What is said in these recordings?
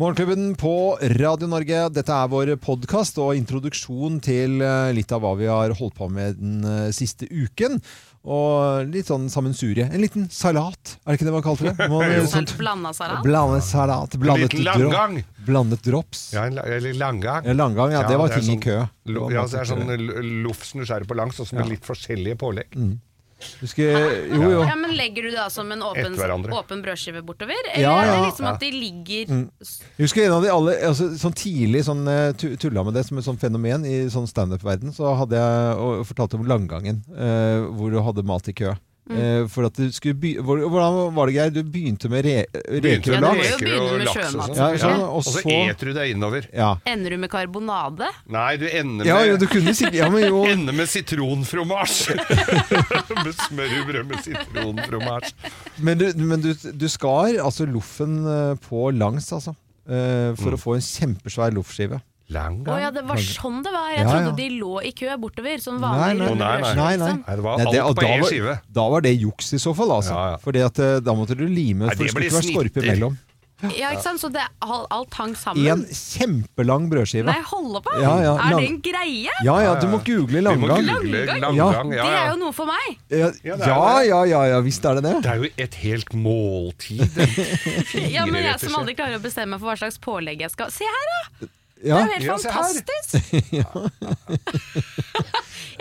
Morgenklubben på Radio Norge. Dette er vår podkast og introduksjon til eh, litt av hva vi har holdt på med den eh, siste uken. Og litt sånn sammensurie. En liten salat, er det ikke det man kalte det? Man, Jo. sånt, Blanda salat. blandet salat. En Blandet, liten dro, langgang. blandet drops. Ja, en la- eller langgang. Ja, langgang, ja, det var er ting i sånn- kø. Det Ja, det er sånn kø. l- som du skjærer på langs, og så med litt forskjellige pålegg. Du skal, jo, jo. Ja, men Legger du det da som en åpen, åpen brødskive bortover? Eller Ja, er det liksom at de ligger Jeg husker en av de alle, altså, sånn tidlig sånn, eh, tulla med det som et sånn fenomen i sånn standup-verden. Så hadde jeg og, fortalte om langgangen, eh, hvor du hadde mat i kø. Eh, for at du skulle by Hvordan var det, Geir? Du begynte med re reker og Ja, med du må laks? jo reker begynne og med laks og sjømat, Ja, Ja, sånn, Og så så eter du deg innover. ja. Ender du med karbonade? Nei, du ender ja, jo, med du kunne si, Ja, men jo Ender med sitronfromasj! med smørbrød med sitronfromasj. Men du, men du, du skar altså loffen eh, på langs, altså. eh, for å få en kjempesvær loffskive. Lang Å gang. ja, det var sånn det var. Jeg Ja, trodde ja. de lå i kø bortover. Sånn Nei, vanlig nei. Å, nei, nei. Nei, nei. liksom. Nei, det var Nei, det- og alt på da én var- skive. Da var det juks i så fall, altså. Ja, ja. Fordi at eh, da måtte du lime, Nei, for det det skulle blir ikke være skorpe snitter. imellom. Ja, ikke sant? Så det, alt, alt hang sammen. En kjempelang brødskive. Nei, holde på! Ja, ja, er lang- det en greie? Ja, ja, du må google Vi må langgang. google Langgang? langgang. Det er ja. jo noe for meg. Ja, Ja, det er ja, det. ja, ja, ja, visst er det det. Det er jo et helt måltid. Ja, men jeg som aldri klarer å bestemme meg for hva slags pålegg jeg skal Se her, da! Ja, Det er jo helt Ja, fantastisk! ja,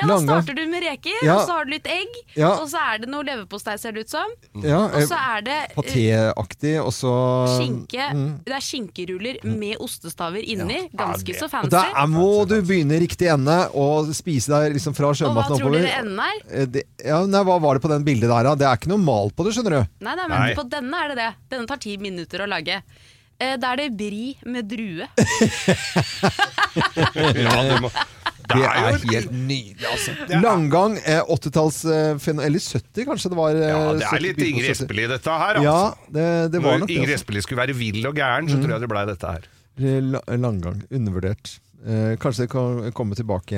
Da Langgang. starter du med reker, Ja. og så har du litt egg, Ja. og så er det noe leverpostei, ser det ut som. ja Og så eh, er det eh, Patéaktig, og så skinke Det er skinkeruller med ostestaver inni. Ganske så fancy. der må du begynne i riktig ende og spise deg liksom fra Og hva tror oppover. dere enden er? Eh, det, ja, nei, hva var det på den bildet der, da? Det er ikke noe mal på det, skjønner du. Nei, nei, men Nei. på denne er det det. Denne tar ti minutter å lage. Eh, Da er det bri med drue. Ja, det må, Det er helt nydelig, altså. Langgang, eh, 80-talls eh, Eller 70, kanskje det var. eh, Ja, det er litt Ingrid av 70. Espelid dette her, altså. Ja, det, det var Når nok. Ingrid Altså. Espelid skulle være vill og gæren, så tror jeg det blei dette her. Langgang. Undervurdert. Eh, kanskje det kan komme tilbake.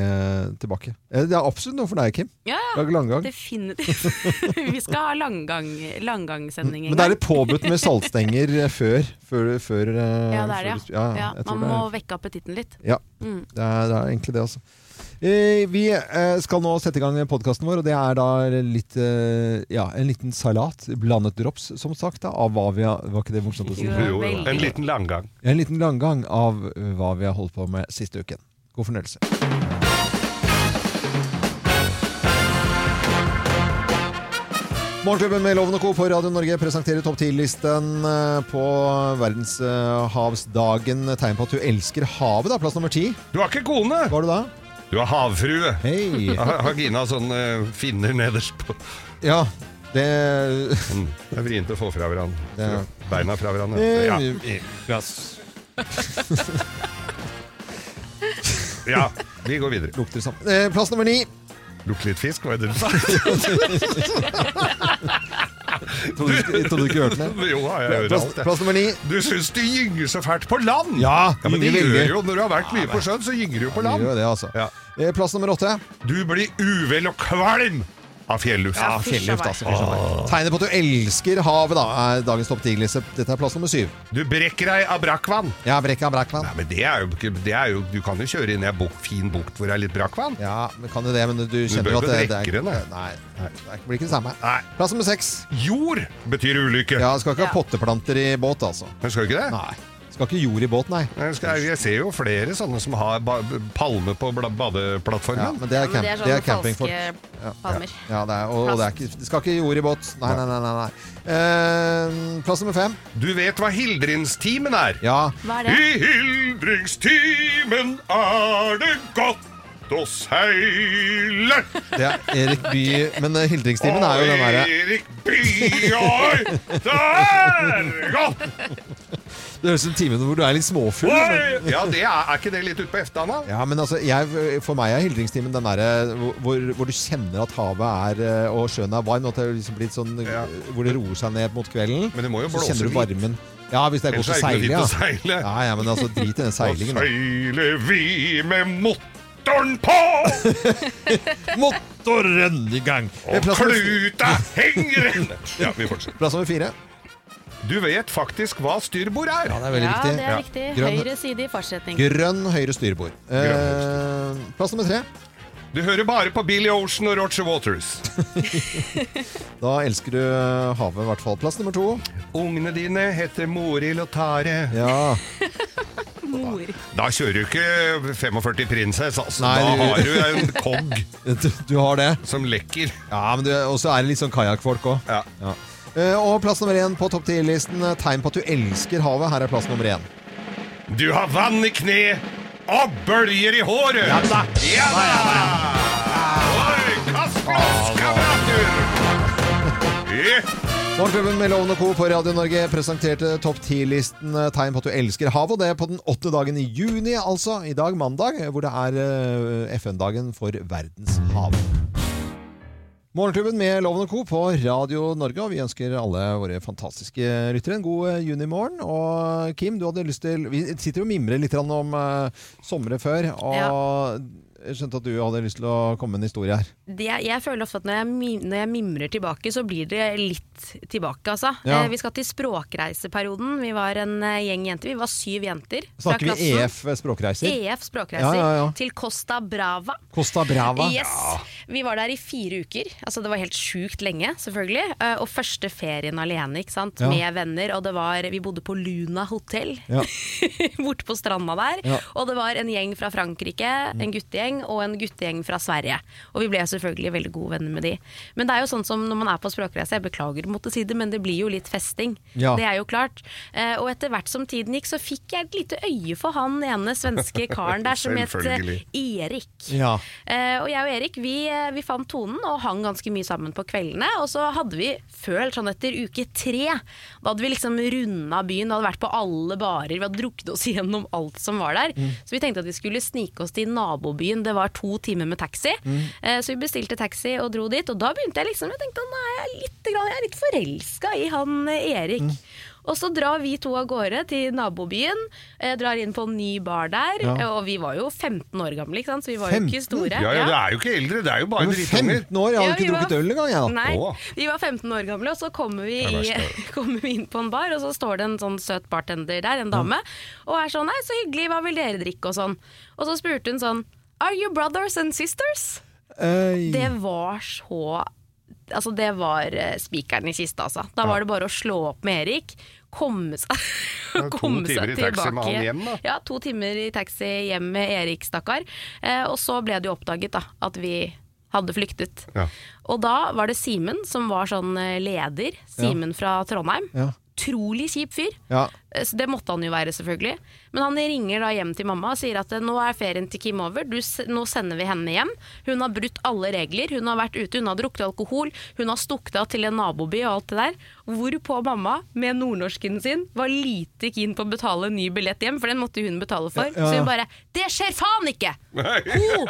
tilbake. Eh, det er absolutt noe for deg, Kim. Ja, ja. Lage langgang. Definitivt. Vi skal ha langgang, langgangssending en Men det er litt påbudt med saltstenger eh, før. før, før eh, Ja, det er det, ja. ja, ja man det må er- vekke appetitten litt. Ja, Mm. det er, det er egentlig det, altså. Eh, vi eh, skal nå sette i gang podkasten vår, og det er da litt, eh, ja, en liten salat, blandet drops, som sagt, da, av hva vi har Var ikke det morsomt å si? Jo. Jo. En liten langgang. En liten langgang av hva vi har holdt på med siste uken. God fornøyelse. Morgenklubben med Loven og Co. på Radio Norge presenterer topp 10-listen eh, på verdenshavsdagen. Tegn på at du elsker havet, da. Plass nummer ti. Du har ikke kone! Var du da? Du er havfrue. Hei. Har har Gina sånne eh, finner nederst på Ja, det Mm, Det er vrient å få fra hverandre. Ja. Beina fra hverandre. Ja. ja, vi går videre. lukter sammen. Eh, Plass nummer ni. Lukk litt fisk, hva er det du sa? Trodde du trodde du ikke hørte det? Jo, jeg hørt Plass, alt, jeg. plass nummer ni. Du syns de gynger så fælt på land! Ja, men de gynger veldig. gjør jo Når du har vært mye på sjøen, så gynger du jo på land. Gjør det, altså. Ja. Eh, Plass nummer åtte. Du blir uvel og kvalm av fjelluft. Ja, fjelluft, altså. fysj. Tegnet på at du elsker havet, da, er dagens topp 10-liste. Dette er plass nummer syv. Du brekker deg av brakkvann. Ja, Brekka Brakkvann. Nei, men det er jo ikke det er jo, Du kan jo kjøre inn i en buk, fin bukt hvor det er litt brakkvann. Ja, men kan du det, men du kjenner bør jo at det, ikke det er den. Nei, nei, det blir ikke det samme. Nei. Plass nummer seks. Jord betyr ulykke. Ja, skal ikke ha Ja. potteplanter i båt, altså. Men skal du ikke det? Nei. Skal ikke jord i båt, nei. Jeg, skal, jeg ser jo flere sånne som har ba palme på badeplattformen. Ja, men det er, Ja, men det er det er falske palmer. Ja, det er, og, og det, er ikke, det skal ikke jord i båt. Nei, nei, nei. nei, nei. Eh, plass nummer fem. Du vet hva hildringstimen er? Ja. Hva er det? I hildringstimen er det godt å seile. Det er Erik Bye Men eh, hildringstimen er jo den derre Erik Bye, det er godt! Det høres ut som timen hvor du er litt småfull. men- Ja, det er, er ikke det litt utpå eftan, da? Ja, men altså, jeg, For meg er hildringstimen den derre hvor, hvor du kjenner at havet er eh, og sjøen er varm. og At det liksom blir sånn, Ja. Hvor det roer seg ned mot kvelden. Men det må jo så kjenner du varmen. Ja, hvis det er godt å seile, ja. seile. ja. Ja, men altså, drit i den seilingen. Da seiler vi med motoren på! Motoren i gang! Og kluta henger! Ja, vi fortsetter. plass nummer fire. Du vet faktisk hva styrbord er. Ja, det er veldig Ja, riktig. det er Ja. riktig. Grønn- Høyre side i fartsretning. Grønn høyre styrbord. Eh, plass nummer tre. Du hører bare på Billy Ocean og Roger Waters. Da elsker du eh, havet, i hvert fall. Plass nummer to. Ungene dine heter Morild og Tare. Ja. Mor. Da kjører du ikke 45 Princess, altså. Nei, da har du en kogg Du, du har det. som lekker. Ja, men du- Og så er det litt sånn kajakkfolk òg. Ja. Ja. Eh, og plass nummer én på topp ti-listen. eh, Tegn på at du elsker havet. Her er plass nummer én. Du har vann i kne og bølger i håret. Ja da. Ja da! Oi! Ja. Morgenklubben med Loven og Co. på Radio Norge presenterte topp 10-listen eh, tegn på at du elsker havet. Og det er på den åttende dagen i juni, altså. I dag, mandag, hvor det er FN-dagen for verdens hav. Morgenklubben med Loven og Co. på Radio Norge, og vi ønsker alle våre fantastiske lyttere en god eh, junimorgen. Og Kim, du hadde lyst til Vi sitter og mimrer litt om uh, somre før, og jeg skjønte at du hadde lyst til å komme med en historie her. Det, jeg føler ofte at når jeg, når jeg mimrer tilbake, så blir det litt tilbake, altså. Ja. Eh, vi skal til språkreiseperioden. Vi var en eh, gjeng jenter. Vi var syv jenter. Snakker vi. EF språkreiser? EF språkreiser Ja, til Costa Brava. Costa Brava. Yes. Vi var der i fire uker. Altså Det var helt sjukt lenge, selvfølgelig. Eh, Og første ferien alene, ikke sant? Med venner. Og det var, vi bodde på Luna hotell Ja. borte på stranda der. Og det var en gjeng fra Frankrike, en guttegjeng, og en guttegjeng fra Sverige. Og vi ble selvfølgelig veldig gode venner med de. Men det er jo sånn som når man er på språkreise, jeg beklager å måtte si det, men det blir jo litt festing. Ja. Det er jo klart. Eh, Og etter hvert som tiden gikk, så fikk jeg et lite øye for han ene svenske karen der som het eh, Erik. Ja. Eh, og jeg og Erik vi, vi fant tonen og hang ganske mye sammen på kveldene. Og så hadde vi følt sånn etter uke tre, da hadde vi liksom runda byen, da hadde vært på alle barer, vi hadde drukket oss gjennom alt som var der. Så vi tenkte at vi skulle snike oss til nabobyen. Det var to timer med taxi. Mm. så vi bestilte taxi og dro dit. Og da begynte jeg liksom Jeg tenkte at er jeg litt, jeg er litt forelska i han Erik. Erik. Og så drar vi to av gårde til nabobyen, eh, drar inn på en ny bar der. Ja. eh, Og vi var jo 15 år gamle, ikke sant? så vi var jo ikke store. Ja, ja, det er jo ikke eldre, det er jo bare drittunger. 15 år, jeg hadde Ja, ikke var- drukket øl engang. Jeg. Nei, Åh. vi var 15 år gamle, og så kommer vi, er i, kommer vi inn på en bar, og så står det en sånn søt bartender der, en dame, og er sånn 'Nei, så hyggelig, hva vil dere drikke?' og sånn. Og så spurte hun sånn 'Are you brothers and sisters?' Øy. Det var så Altså, det var eh, spikeren i kista, altså. Da var det bare å slå opp med Erik, komme seg, Ja, to komme timer seg i taxi tilbake. med han hjem, da. Ja, to timer i taxi hjem med Erik, stakkar. Eh, og så ble det jo oppdaget da, at vi hadde flyktet. Ja. Og da var det Simen som var sånn eh, leder. Simen fra Trondheim. Ja. Utrolig kjip fyr. Ja. Eh, Så det måtte han jo være, selvfølgelig. Men han ringer da hjem til mamma og sier at eh, nå er ferien til Kim over, du, nå sender vi henne hjem. Hun har brutt alle regler, hun har vært ute, hun har drukket alkohol, hun har stukket av til en naboby og alt det der. Hvorpå mamma, med nordnorsken sin, var lite keen på å betale en ny billett hjem, for den måtte hun betale for. Ja, ja, Så hun bare 'Det skjer faen ikke!' Hun,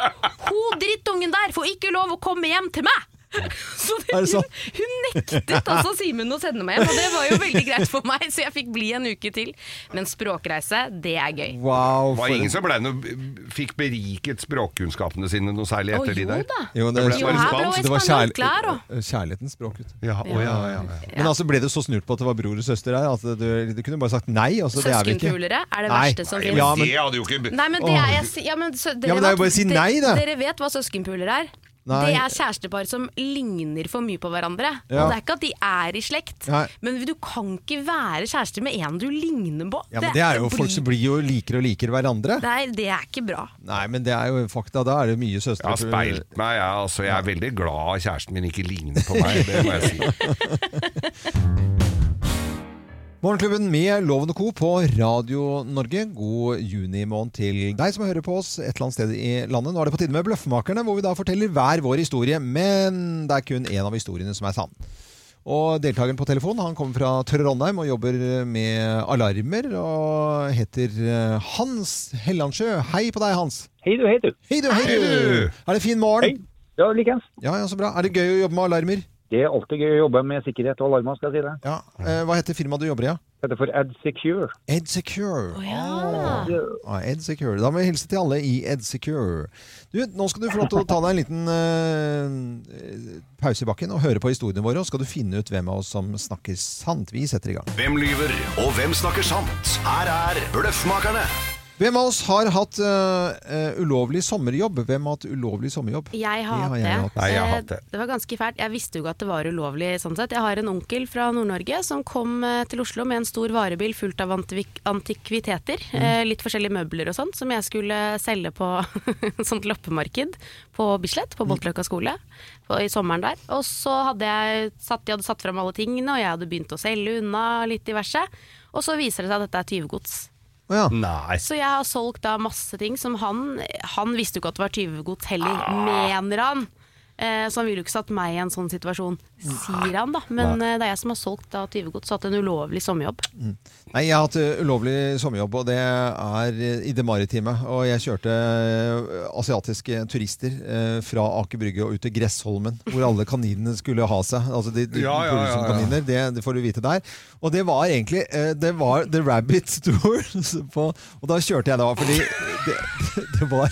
hun drittungen der får ikke lov å komme hjem til meg! Så det, Er hun, hun nektet altså Simen å sende meg hjem, og det var jo veldig greit for meg, så jeg fikk bli en uke til. Men språkreise, det er gøy. Wow. Det var ingen som ble noe, fikk beriket språkkunnskapene sine noe særlig etter de jo der? da. Jo, det, Det ble Jo, det var kjærl claro. kjærlighetens språk. Ja, oh, ja, ja, ja. Men altså, ble det så snurt på at det var bror og søster her? At du, du kunne bare sagt nei? Altså, det er. Søskenpulere er det Nei. verste som Nei, men Ja, men- det hadde jo ikke Nei, men det er jeg ja, men, så, dere Ja, men det er jo vet- bare å si nei, da. Dere vet hva søskenpuler er? Nei. Det er kjærestepar som ligner for mye på hverandre. Ja. Og det er ikke at de er i slekt, Nei. men du kan ikke være kjærester med en du ligner på. Ja, men det er jo blir- Folk som blir jo liker og liker hverandre. er, det er ikke bra. Nei, men det er jo fakta. Da er det mye Jeg har speilt meg. Jeg, altså, jeg er veldig glad kjæresten min ikke ligner på meg. Det må jeg si. Morgenklubben med Loven og Co. på Radio Norge. God junimåned til deg som hører på oss et eller annet sted i landet. Nå er det på tide med Bløffmakerne, hvor vi da forteller hver vår historie, men det er kun én av historiene som er sann. Og Deltakeren på telefon han kommer fra Trondheim og jobber med alarmer. Og heter eh, Hans Hellandsjø. Hei på deg, Hans. Hei du, hei du. Hei du, hei Hei, du! Er det fin Hei. morgen? Ja, likens. Ja, ja, så bra. Er det gøy å jobbe med alarmer? Det er alltid gøy å jobbe med sikkerhet og alarmer, skal jeg si det. Ja. Eh, hva heter firmaet du jobber i? Ja? heter for EdSecure. EdSecure. Oh, ja. Ah. EdSecure. Da må vi hilse til alle i EdSecure. Du, nå skal du få lov til å ta deg en liten uh, pause i bakken og høre på historiene våre. Og skal du finne ut hvem av oss som snakker sant. Vi setter i gang. Hvem lyver, og hvem snakker sant? Her er Bløffmakerne. Hvem av oss har hatt uh, eh, ulovlig sommerjobb? Hvem har hatt ulovlig sommerjobb? Jeg har Det hatt har det. jeg hatt. Nei, jeg har Eh, hatt det. Det var ganske fælt. Jeg visste jo ikke at det var ulovlig sånn sett. Jeg har en onkel fra Nord-Norge som kom til Oslo med en stor varebil fullt av antikviteter. Mm. eh, Litt forskjellige møbler og sånt, som jeg skulle selge på sånt loppemarked på Bislett, Mm. på Boltløkka skole, i sommeren der. Og så hadde jeg satt, de hadde satt fram alle tingene, og jeg hadde begynt å selge unna litt diverse. Og så viser det seg at dette er tyvegods. Å ja. Nei. Så jeg har solgt da masse ting som han Han visste jo ikke at det var tyvegods heller, mener han. Eh, så han ville jo ikke satt meg i en sånn situasjon, sier han da. Men Nei. det er jeg som har solgt da tyvegods og hatt en ulovlig sommerjobb. Nei, jeg har hatt eh, ulovlig sommerjobb, og det er eh, i det maritime. Og jeg kjørte eh, asiatiske turister eh, fra Aker Brygge og ut til Gressholmen, hvor alle kaninene skulle ha seg. Altså de, de Ja, ja, ja, ja. kaniner, det, det får du vite der. Og det var egentlig eh, Det var The Rabbit Tour. På, og da kjørte jeg da, fordi det, det, det var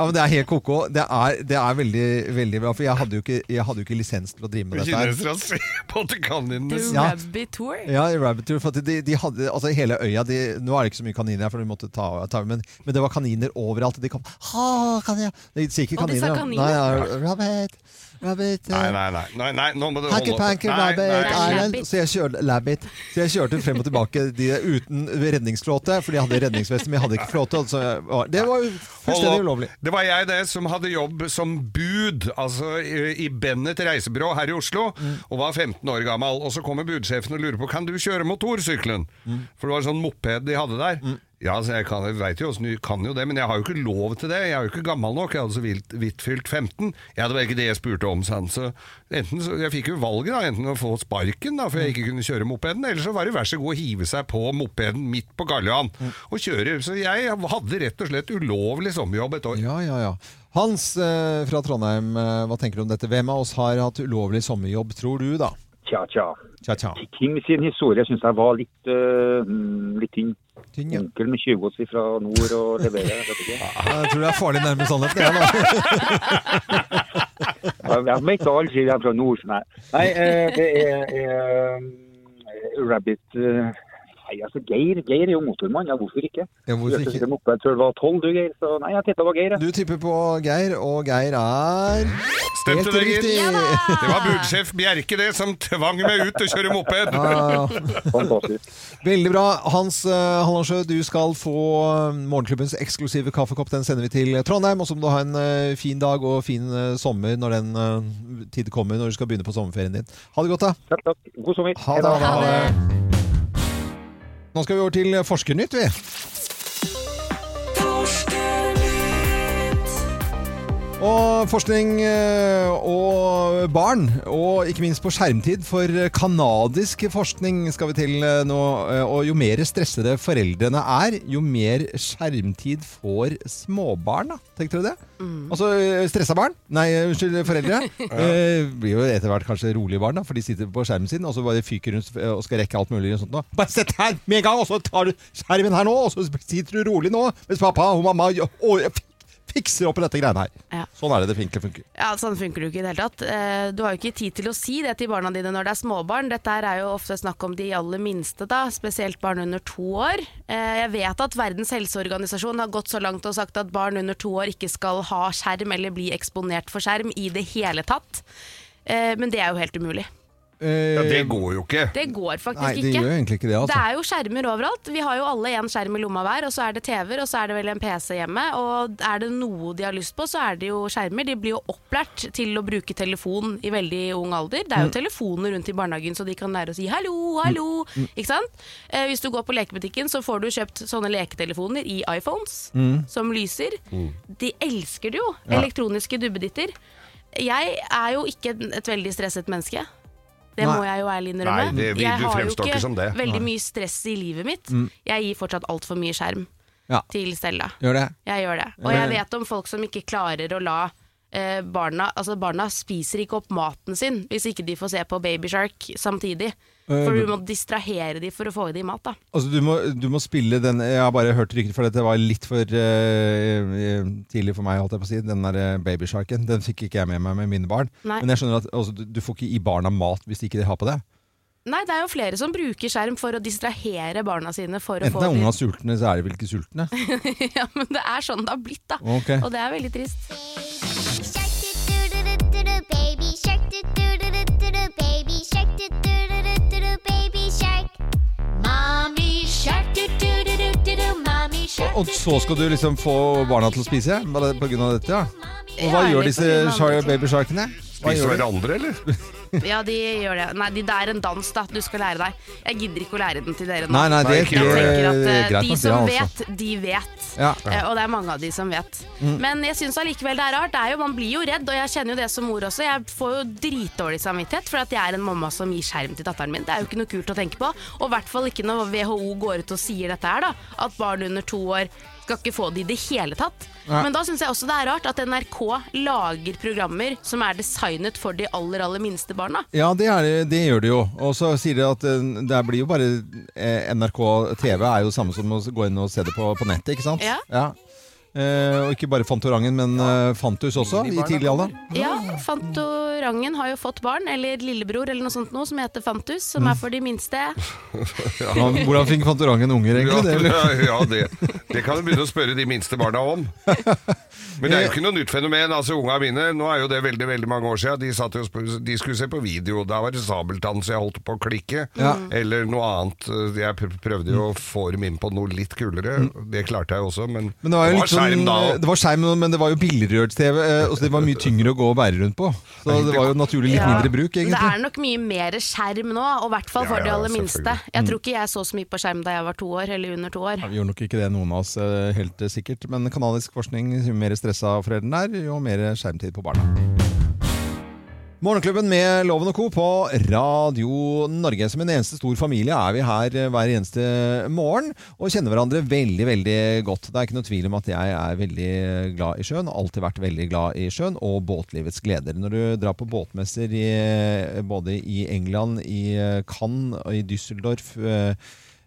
ja, men Det er helt ko-ko. Det, er- det er veldig veldig bra. For jeg hadde jo ikke, jeg hadde jo ikke lisens til å drive med dette. her. Kinesere ser på til kaninene. Ja. Rabbit Tour. Ja, i Rabbit Tour. For de, de hadde, altså hele øya de, Nå er det ikke så mye kaniner her, for de måtte ta, ta men, men det var kaniner overalt. De kom ha, kaniner. De sier ikke kaniner. Og de sa kaniner? Nei, ja, Rabbit, Rabbit Nei, nei, nei, nei, nei, nå må du Hanky Panky Rabbit nei. Island. Så jeg kjørte Labbit. Så jeg kjørte frem og tilbake de uten redningsflåte, for de hadde redningsvest, men jeg hadde ikke flåte. Altså, det var jo fullstendig ulovlig. Det var jeg det som hadde jobb som bud altså i i Bennett reisebyrå her i Oslo, Mm. og var 15 år gammel. Og så kommer budsjefen og lurer på kan du kjøre motorsykkelen. Mm. For det var en sånn moped de hadde der. Ja, så jeg, kan, jeg vet jo du kan jo det, men jeg har jo ikke lov til det. Jeg er jo ikke gammel nok. Jeg hadde så vidt, fylt 15. Ja, det var ikke det jeg spurte om, sa han. Så enten så, jeg fikk jo valget, da. Enten å få sparken, da, for jeg ikke kunne kjøre mopeden, eller så var det vær så god å hive seg på mopeden midt på Karl mm. og kjøre. Så jeg hadde rett og slett ulovlig sommerjobb et år. Ja, ja, ja. Hans eh, fra Trondheim, eh, hva tenker du om dette? Hvem av oss har hatt ulovlig sommerjobb, tror du, da? Tja, tja. Tja, tja. Kim sin historie syns jeg var litt, uh, litt tynn. Tynn, ja. Onkel med tjuvgods fra nord og leverer, ikke. Jeg tror det er farlig nærme sannheten. jeg, da. Jeg, jeg vet aldri jeg er fra nord, nei. Nei, eh, det er, er Rabbit eh, Nei, altså Geir Geir er jo motormann, ja hvorfor ikke? Ja, hvorfor Du ikke? kjørte moped før du var tolv, du Geir, så nei, jeg tippa på Geir. Ja. Du tipper på Geir, og Geir er Stemte det, Geir? Ja, Det var budsjef Bjerke det som tvang meg ut til å kjøre moped. Ja, ja. Fantastisk. Veldig bra. Hans uh, Hallandsjø, du skal få eh, morgenklubbens eksklusive kaffekopp. Den sender vi til Trondheim. Og så må du ha en uh, fin dag og fin uh, sommer når den eh, tid kommer, når du skal begynne på sommerferien din. Ha det godt, da. Takk, takk. God sommer. Ha det. da. Ha det. Nå skal vi over til Forskernytt, vi. Og forskning eh, og barn, og ikke minst på skjermtid. For kanadisk forskning skal vi til eh, nå. eh, Og jo mer stressede foreldrene er, jo mer skjermtid får småbarn. Tenkte dere det? Altså eh, stressa barn, nei, unnskyld, foreldre, ja. blir jo etter hvert kanskje rolige barn, da, for de sitter på skjermen sin og så bare fyker rundt og skal rekke alt mulig. og sånt da. Bare sett her med en gang, og så tar du skjermen her nå, og så sitter du rolig nå, mens pappa og mamma og, og, fikser opp i dette greiene her. Ja. Sånn er det det funker. funker. Ja, Sånn funker det jo ikke i det hele tatt. Eh, Du har jo ikke tid til å si det til barna dine når det er småbarn. Dette her er jo ofte snakk om de aller minste, da, spesielt barn under to år. Eh, Jeg vet at Verdens helseorganisasjon har gått så langt og sagt at barn under to år ikke skal ha skjerm eller bli eksponert for skjerm i det hele tatt. Eh, Men det er jo helt umulig. Eh, Ja, det går jo ikke. Det går faktisk Nei, det ikke. gjør egentlig ikke det. Det altså. er jo skjermer overalt. Vi har jo alle en skjerm i lomma hver, og så er det TV-er, og så er det vel en PC hjemme. Og er det noe de har lyst på, så er det jo skjermer. De blir jo opplært til å bruke telefon i veldig ung alder. Det er Mm. jo telefoner rundt i barnehagen, så de kan lære å si 'hallo, hallo'. Mm. Ikke sant? Eh, hvis du går på lekebutikken, så får du kjøpt sånne leketelefoner i iPhones Mm. som lyser. De elsker det jo. Elektroniske duppeditter. Jeg er jo ikke et veldig stresset menneske. Det Nei. må jeg jo ærlig innrømme. Nei, det- vi- jeg du har jo fremstår ikke som det. veldig Nei. Mm. mye stress i livet mitt. Jeg gir fortsatt altfor mye skjerm Ja. til Stella. Gjør det. Jeg gjør det. Og jeg vet om folk som ikke klarer å la eh, barna Altså, barna spiser ikke opp maten sin hvis ikke de får se på Baby Shark samtidig. For du må distrahere de for å få i de mat, da. Altså, du må, du må spille den Jeg har bare hørt rykter, for dette var litt for uh, tidlig for meg, holdt jeg på å si. Den der eh, babysharken. Den fikk ikke jeg med meg med mine barn. Nei. Men jeg skjønner at altså, du, du får ikke i barna mat hvis de ikke har på det. Nei, det er jo flere som bruker skjerm for å distrahere barna sine. For å Enten det er ungene sultne, så er de vel ikke sultne. ja, men det er sånn det har blitt, da. Okay. Og det er veldig trist. Baby shark do do do do baby shark do do shark do do do do do do mommy shark. Og så skal du liksom få barna til å spise bare på grunn av dette, ja. Og hva Ja, gjør disse på grunn av shar andre ting. babysharkene? Hva Spise gjør de? hverandre, eller? Ja, de gjør det. Nei, de, det er en dans, da. Du skal lære deg. Jeg gidder ikke å lære den til dere nå. Nei, nei, det, er det, ikke Jeg tenker at er eh, greit de som det, altså. vet, de vet. Ja. Eh, Og det er mange av de som vet. Men jeg syns allikevel det er rart. Det er jo, man blir jo redd, og jeg kjenner jo det som mor også. Jeg får jo dritdårlig samvittighet for at jeg er en mamma som gir skjerm til datteren min. Det er jo ikke noe kult å tenke på. Og i hvert fall ikke når WHO går ut og sier dette her, da. At barn under to år skal ikke få det i det hele tatt. Ja. Men da syns jeg også det er rart at NRK lager programmer som er designet for de aller, aller minste barna. Ja, det, er, det- gjør de jo. Og så sier de at eh, det blir jo bare eh, NRK TV er jo samme som å gå inn og se det på, på nettet, ikke sant? Ja. Ja. Eh, og ikke bare Fantorangen, men eh, Fantus også, i tidlig alder. Ja, Fantorangen har jo fått barn, eller lillebror eller noe sånt noe, som heter Fantus, som Mm. er for de minste. Hvordan- Hvordan fikk Fantorangen unger, Ja, egentlig? Det, eller? ja det, det kan du begynne å spørre de minste barna om. Men det er jo ikke noe nytt fenomen. altså Unga mine, nå er jo det veldig veldig mange år siden, de, satt jo, og sp- de skulle se på video. Da var det sabeltann, så jeg holdt på å klikke. Ja. Eller noe annet. Jeg pr- prøvde jo å få dem inn på noe litt kulere. Det klarte jeg også, men, Men det var jo litt sånn, skjerm da òg. det var skjerm, men det var jo billiggjørs-TV, eh, og så det var mye tyngre å gå og bære rundt på. Så det var jo naturlig litt Ja. mindre bruk, Det er nok mye mer skjerm nå, og i hvert fall Ja, for de aller minste. Jeg tror ikke jeg så så mye på skjerm da jeg var to år, eller under to år. Ja, vi gjorde nok ikke det, noen av oss, eh, helt eh, sikkert. Men kanadisk forskning, jo mer stressa foreldrene er, jo mer skjermtid på barna. Morgenklubben med Loven og Co. på Radio Norge. Som en eneste stor familie er vi her eh, hver eneste morgen og kjenner hverandre veldig veldig godt. Det er ikke noe tvil om at jeg er veldig glad i sjøen, alltid vært veldig glad i sjøen, og båtlivets gleder. Når du drar på båtmesser i, både i England, i eh, Cannes og i Düsseldorf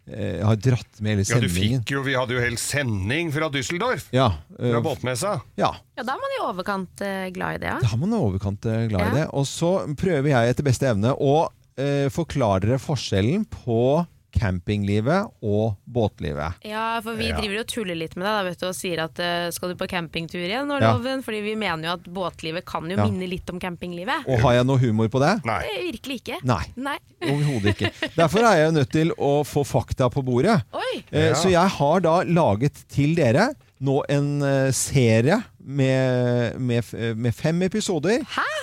eh, har dratt med hele Ja, du sendingen. fikk jo, Vi hadde jo hel sending fra Düsseldorf. Ja, eh, Fra båtmessa. ja, Ja, da er man i overkant eh, glad i det, ja. da er man i overkant eh, glad i Ja. det. Og så prøver jeg etter beste evne å eh, forklare dere forskjellen på campinglivet og båtlivet. Ja, for vi Ja. driver jo og tuller litt med det da, vet du, og sier at uh, skal du på campingtur igjen nå, Ja. Loven? Fordi vi mener jo at båtlivet kan jo Ja. minne litt om campinglivet. Og har jeg noe humor på det? Nei. Eh, Virkelig ikke. Nei. Nei. Overhodet ikke. Derfor er jeg nødt til å få fakta på bordet. Oi! Uh, Ja. Så jeg har da laget til dere nå en eh, serie med, med, eh, med fem episoder.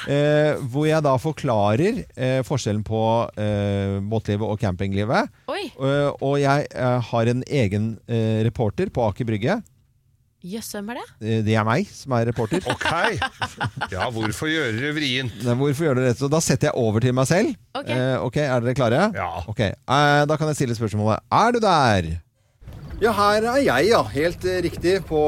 Eh, hvor jeg da forklarer eh, forskjellen på eh, båtlivet og campinglivet. Oi! Eh, og jeg eh, har en egen eh, reporter på Aker Brygge. Jøss, hvem er det? Det er meg som er reporter. Ok. Ja, hvorfor gjøre det vrient? Hvorfor gjør dere dette? Da setter jeg over til meg selv. Ok. Eh, ok, Er dere klare? Ja. Ok, eh, Da kan jeg stille spørsmålet Er du der? Ja, her er jeg, ja. Helt eh, riktig. På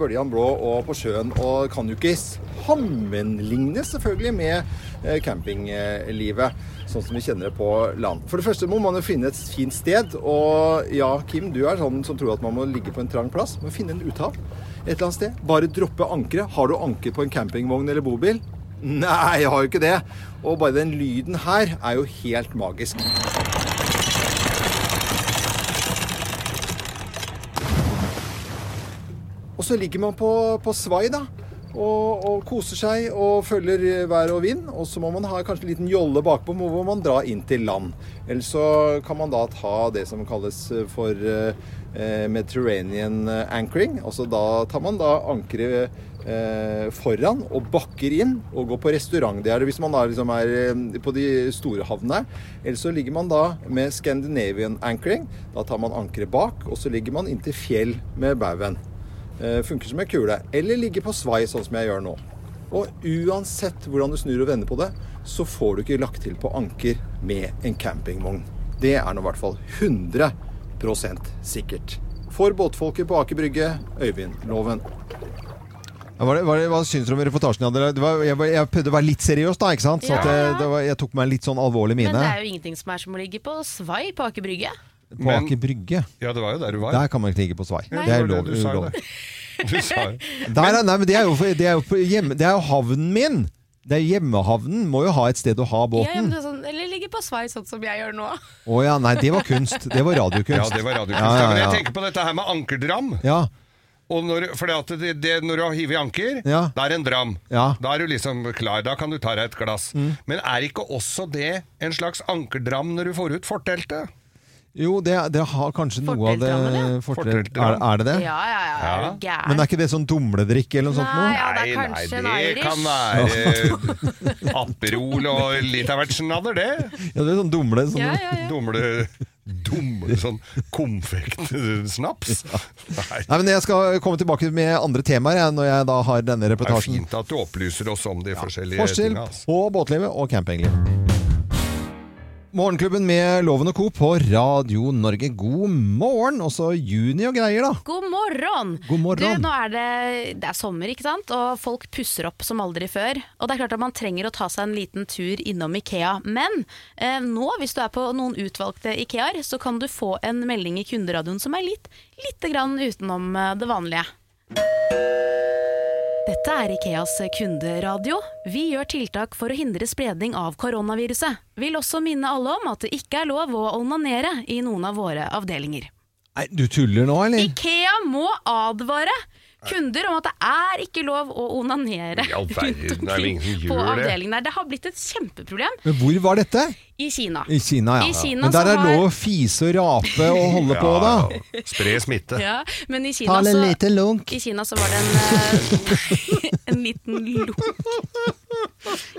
Bøljan Blå og på sjøen. Og kan jo ikke sammenlignes selvfølgelig med eh, campinglivet. Sånn som vi kjenner det på land. For det første må man jo finne et fint sted. Og ja, Kim, du er sånn som tror at man må ligge på en trang plass. Men finne en uthav et eller annet sted. Bare droppe ankeret. Har du anker på en campingvogn eller bobil? Nei, jeg har jo ikke det. Og bare den lyden her er jo helt magisk. Og så ligger man på, på svai, da. Og, og koser seg og følger vær og vind. Og så må man ha kanskje en liten jolle bakpå hvor man drar inn til land. Eller så kan man da ta det som kalles for eh, Mediterranean anchoring. Altså da tar man da ankeret eh, foran og bakker inn og går på restaurant. Det er det hvis man da liksom er eh, på de store havnene. Eller så ligger man da med Scandinavian anchoring. Da tar man ankeret bak, og så ligger man inntil fjell med baugen. Eh, funker som en kule. Eller ligge på svai, sånn som jeg gjør nå. Og uansett hvordan du snur og vender på det, så får du ikke lagt til på anker med en campingvogn. Det er nå i hvert fall 100% sikkert. For båtfolket på Aker Brygge, Øyvind Loven. Ja, Var det, var det, hva syns du om reportasjen? jeg var, jeg, jeg prøvde å være litt seriøs, da. ikke sant? Så Ja, at det, det var, jeg tok meg litt sånn alvorlig mine. Men det er jo ingenting som er som å ligge på svai på Aker Brygge. På Men- Aker Brygge. Ja, det var jo der du var. Der kan man ikke ligge på svai. Det er lov. det Der, er- nei, det er jo, det er jo, hjemme, det er jo havnen min! Det er Hjemmehavnen må jo ha et sted å ha båten. ja, sånn, eller ligge på svai, sånn som jeg gjør nå. Å ja, nei, det var kunst. Det var radiokunst. Ja, det var radiokunst. Ja, ja, Men ja. jeg tenker på dette her med ankerdram. Ja, Og når, fordi at det, det, når du har hivet anker, Ja. da er det en dram. Ja. Mm. Da er du liksom klar. Da kan du ta deg et glass. Men er ikke også det en slags ankerdram når du får ut forteltet? Jo, det, det har kanskje noe av det Forteltdrammen, er, er det det? Ja, ja, ja. Ja. Men er ikke det sånn dumledrikk eller noe sånt Nei, noe? ja, det er nei, kanskje det kan være Aperol og litt av hvert snadder, det. Ja, det er sånn dumle. Sånn. Ja, ja, ja. Dumle, dumle sånn konfektsnaps. Nei. Nei, men Jeg skal komme tilbake med andre temaer jeg, når jeg da har denne reportasjen. Det er fint at du opplyser oss om de forskjellige Forskjell tingene. Altså. på båtlivet og campingliv. Morgenklubben med Loven og Co. på Radio Norge. God morgen! Også juni og greier, da. God morgen! God morgen. Du, nå er det, det er sommer, ikke sant? og folk pusser opp som aldri før. Og det er klart at man trenger å ta seg en liten tur innom Ikea. Men eh, nå, hvis du er på noen utvalgte Ikeaer, så kan du få en melding i kunderadioen som er litt, lite grann utenom eh, det vanlige. Dette er Ikeas kunderadio. Vi gjør tiltak for å hindre spredning av koronaviruset. Vil også minne alle om at det ikke er lov å onanere i noen av våre avdelinger. Nei, Du tuller nå, eller? Ikea må advare kunder om at det er ikke lov å onanere I all verden, rundt omkring på avdelingen der. Det har blitt et kjempeproblem Men hvor var dette? i Kina. I Kina, ja. I Kina Men der er det lov å fise og rape og holde på, da. Spre smitte. Ja, men i Ta Kina, en så, liten lunk. i Kina så var det en, eh, en liten lunk.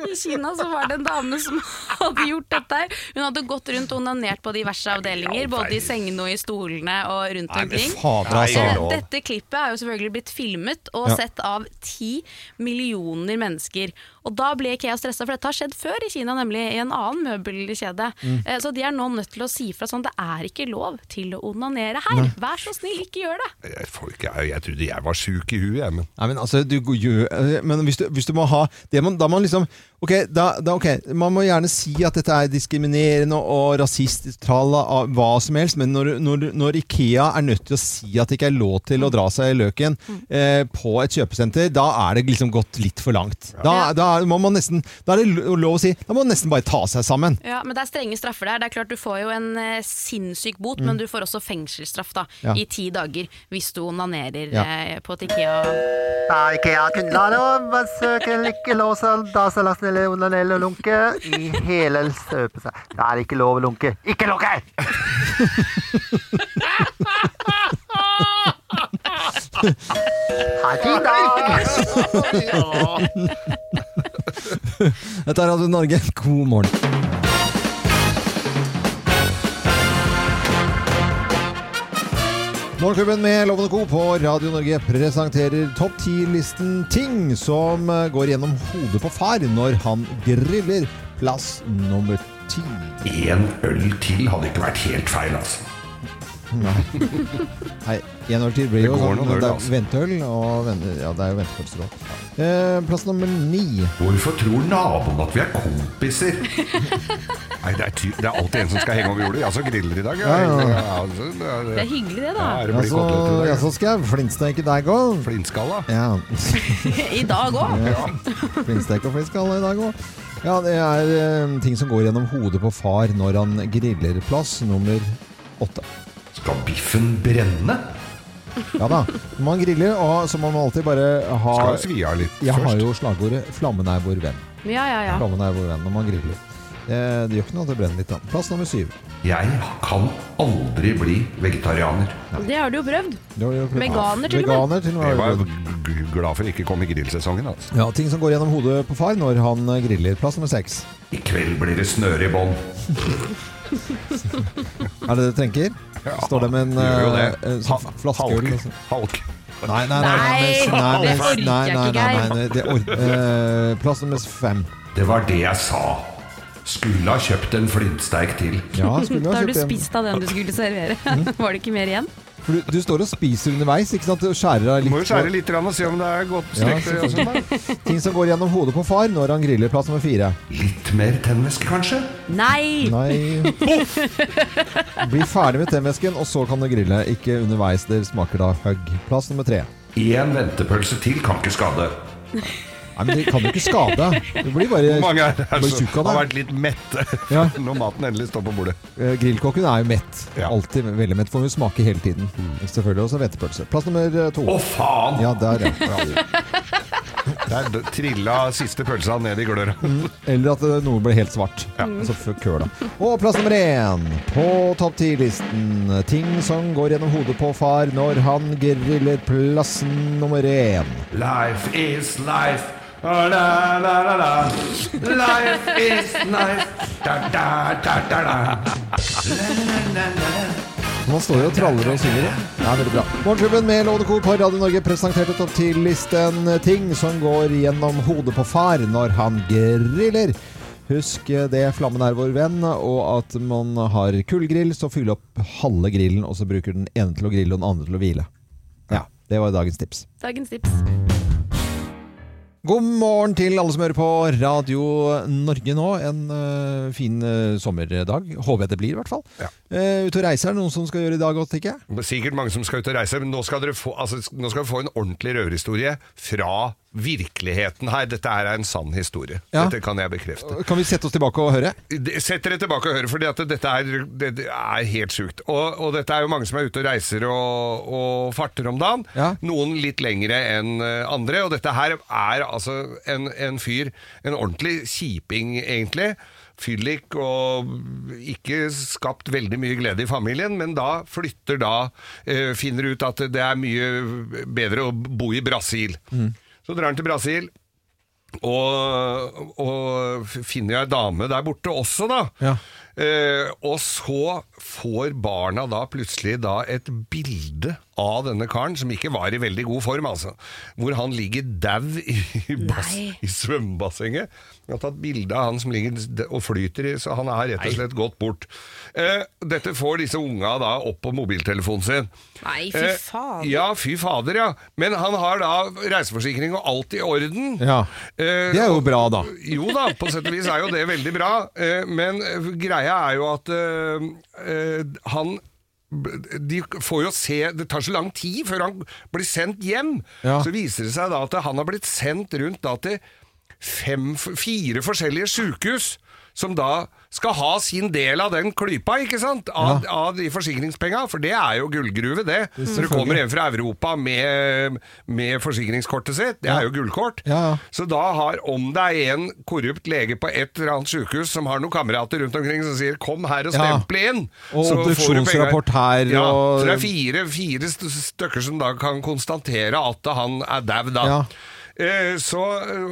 I Kina så var det en dame som hadde gjort dette her. Hun hadde gått rundt og onanert på diverse avdelinger, både i sengene og i stolene og rundt omkring. Altså. Dette klippet er jo selvfølgelig blitt filmet og sett av ti millioner mennesker. Og da ble Ikea stressa, for dette har skjedd før i Kina, nemlig i en annen møbelkjede. Mm. Eh, Så de er nå nødt til å si fra sånn det er ikke lov til å onanere her. Vær så snill, ikke gjør det. Jeg, folk, jeg, jeg trodde jeg var sjuk i huet, jeg, men Nei, men altså, du eh, Men hvis du, hvis du må ha det man, Da må man liksom Ok, da, da, ok, man må gjerne si at dette er diskriminerende og rasistisk, tralla, av hva som helst, men når, når, når Ikea er nødt til å si at det ikke er lov til å dra seg i løken eh, på et kjøpesenter, da er det liksom gått litt for langt. Da, da, må man nesten, da er det lov å si Da må man nesten bare ta seg sammen. Ja, Men det er strenge straffer der. Det er klart Du får jo en eh, sinnssyk bot, men du får også fengselsstraff da, Mm. Ja. i ti dager hvis du onanerer Ja. eh, på et Ikea. Da Ikea kundelag og besøker ikke lov til dasalast eller onanell og lunke i hele støpet seg. Det er ikke lov å lunke. Ikke lunke! En fin dag! Dette er Radio Norge. God morgen. Morgenklubben med Loven og Co. på Radio Norge presenterer topp 10-listen ting som eh, går gjennom hodet på far når han griller. Plass nummer ti. én øl til hadde ikke vært helt feil, altså. Nei, en år til blir Det jo sånn, det er ventøl venteøl, og vente, ja, det er jo ventepølser òg. Eh, plass nummer ni. Hvorfor tror naboen at vi er kompiser? Nei, det er, ty det er alltid en som skal henge over jordet. Jeg så griller i dag. Ja, Ja, ja. altså, det er, Det er hyggelig, det, Ja, da. det blir Altså, ja, så skal jeg flintsteke deg òg. Flintskalla. Ja. I dag òg. Flintstek og flintskalla i dag òg. Ja, det er eh, ting som går gjennom hodet på far når han griller. Plass nummer åtte. Skal biffen brenne? Ja da. Man griller, og så må man alltid bare ha Skal jo svi av litt Jeg har jo slagordet 'Flammen er vår venn'. Ja, ja, ja. Flammen er vår venn når man griller. Eh, det gjør ikke noe at det brenner litt. Da. Plass nummer syv. Jeg kan aldri bli vegetarianer. Det har du jo prøvd. Det har du jo prøvd. Veganer til og med. Veganer til og med. Jeg var g- glad for ikke å komme i grillsesongen. Altså. Ja, ting som går gjennom hodet på far når han eh, griller. Plass nummer seks. I kveld blir det snøre i bånn. Er det det du tenker? Står det med en uh, eh, sånn flaskeøl? halk. liksom? Halk. Nei, nei, nei. nei, Nei, Plass nummer fem. Det var det jeg sa. Skulle ha kjøpt en flintsteik til. Ja, skulle Da har du spist av den du skulle servere. Var det ikke mer igjen? For du, du står og spiser underveis, ikke sant? Du skjærer av Du må jo skjære litt og se om det er godt Ja, stekt. sånn. ting som går gjennom hodet på far når han griller plass nummer fire. Litt mer tennvæske, kanskje? Nei! Nei Bli ferdig med tennvæsken, og så kan du grille. Ikke underveis. Det smaker da hugg. Plass nummer tre. Én ventepølse til kan ikke skade. Nei, men det kan jo ikke skade. Det blir bare, Hvor mange er det her som har vært litt mette Ja. når maten endelig står på bordet? Eh, Grillkokken er jo mett. Ja. Alltid veldig mett. Får jo smake hele tiden. Selvfølgelig også hvetepølse. Plass nummer eh, to. Å, faen! Ja, der, ja. Der trilla siste pølsa ned i gløra. Eller at eh, noe ble helt svart. Altså før køla. Og plass nummer én på topp ti-listen. Ting som går gjennom hodet på far når han griller. Plassen nummer én. Life is life. La, la, la, la. Life is nice. Da, da, da, da, da. La, la, la, la, la. Man står jo og traller og synger. det. Ja, veldig bra. Morgenklubben med Lovende Co. på Radio Norge presenterte topp 10-listen ting som går gjennom hodet på far når han griller. Husk det, flammen er vår venn, og at man har kullgrill, så fyll opp halve grillen, og så bruker den ene til å grille og den andre til å hvile. Ja, det var dagens tips. Dagens tips. God morgen til alle som hører på Radio Norge nå. En uh, fin uh, sommerdag. Håper jeg det blir, i hvert fall. Ja. Uh, ute og reise er det noen som skal gjøre i dag godt, ikke? Sikkert mange som skal ut og reise, men nå skal dere få, altså, nå skal vi få en ordentlig røverhistorie fra virkeligheten her. Dette er en sann historie. Ja. Dette kan jeg bekrefte. Kan vi sette oss tilbake og høre? Sett dere tilbake og høre, for dette er, det, det er helt sjukt. Og, og dette er jo mange som er ute og reiser og, og farter om dagen. Ja. Noen litt lengre enn eh, andre. Og dette her er altså en, en fyr, en ordentlig kjiping egentlig. Fyllik og ikke skapt veldig mye glede i familien, men da flytter da eh, Finner ut at det er mye bedre å bo i Brasil. Så drar han til Brasil. Og, og finner ei dame der borte også, da. Ja. Eh, og så får barna da plutselig da et bilde av denne karen, som ikke var i veldig god form, altså. Hvor han ligger dau i, i, bass- svømmebassenget. Han har tatt bilde av han som ligger og flyter i, så han er rett og slett gått bort. Eh, dette får disse unga da opp på mobiltelefonen sin. Nei, fy Eh, fader. Ja, fy fader, ja. Men han har da reiseforsikring og alt i orden. Ja. Eh, Det er jo bra, da. jo da, på sett og vis er jo det veldig bra, eh, men eh, greia er jo at eh, eh, han de får jo se Det tar så lang tid før han blir sendt hjem. Ja. Så viser det seg da at han har blitt sendt rundt da til fem, fire forskjellige sykehus. Som da skal ha sin del av den klypa, ikke sant? Av, av de forsikringspenga. For det er jo gullgruve, det. Når du kommer hjem fra Europa med, med forsikringskortet sitt. Det er jo gullkort. Ja, ja. Så da har, om det er en korrupt lege på et eller annet sykehus som har noen kamerater rundt omkring som sier 'kom her og Ja. stemple inn', Og obduksjonsrapport her, Ja, og- så det er fire, fire stykker som da kan konstatere at han er dau, da. Eh, Så,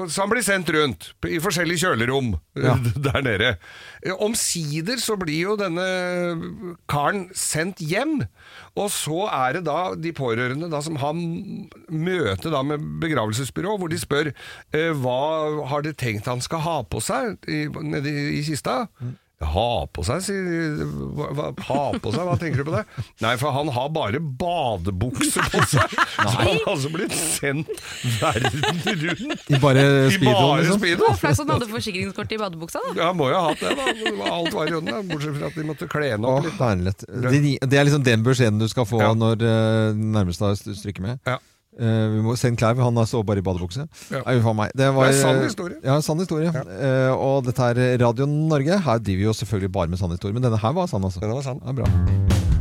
så han blir sendt rundt i forskjellige kjølerom Ja. der nede. Eh, Omsider så blir jo denne karen sendt hjem, og så er det da de pårørende da som har møte da med begravelsesbyrå, hvor de spør eh, hva har de tenkt han skal ha på seg i, nede i, i kista. Ha på seg, sier hva, Ha på seg, hva tenker du på det? Nei, for han har bare badebukse på seg. Så han har altså blitt sendt verden rundt. I bare I speedoen, liksom? speedo. Flaks han hadde forsikringskort i badebuksa, da. Ja, må jo ha hatt det, da. Alt var i orden, da. bortsett fra at de måtte kle henne opp litt. Det, det er liksom den beskjeden du skal få Ja. når uh, nærmeste har stryker med. Ja. Eh, vi må sende klær, for han så bare i badebukse. Ja. Nei, meg. Det, var, Det er sann historie. Ja, sann historie. Eh, og dette er Radio Norge. Her driver vi jo selvfølgelig bare med sann historie, men denne her var sann, altså. Den var sann. Ja, bra.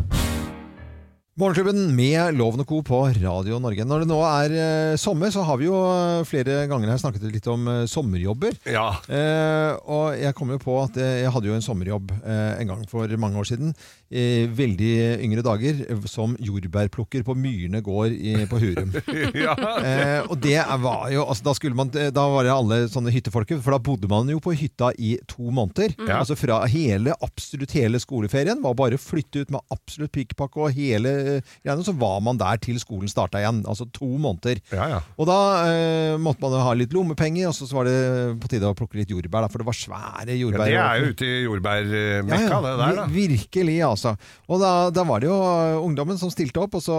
Morgenklubben med Loven og Co. på Radio Norge. Når det nå er eh, sommer, så har vi jo eh, flere ganger her snakket litt om eh, sommerjobber. Ja. Eh, og jeg kom jo på at eh, jeg hadde jo en sommerjobb eh, en gang for mange år siden. I veldig yngre dager som jordbærplukker på Myrene gård i, på Hurum. ja. Eh, og det var jo altså, da, man, da var det alle sånne hyttefolket, for da bodde man jo på hytta i to måneder. Ja. Altså fra hele, absolutt hele skoleferien. Var bare å flytte ut med absolutt pikkpakk og hele greiene, så var man der til skolen starta igjen. Altså to måneder. Ja, ja. Og da eh, måtte man jo ha litt lommepenger, og så var det på tide å plukke litt jordbær, da, for det var svære Ja, jordbær. det er jo ute i jordbærmekka, det der, da. Virkelig, altså. Og da, da var det jo eh, ungdommen som stilte opp, og så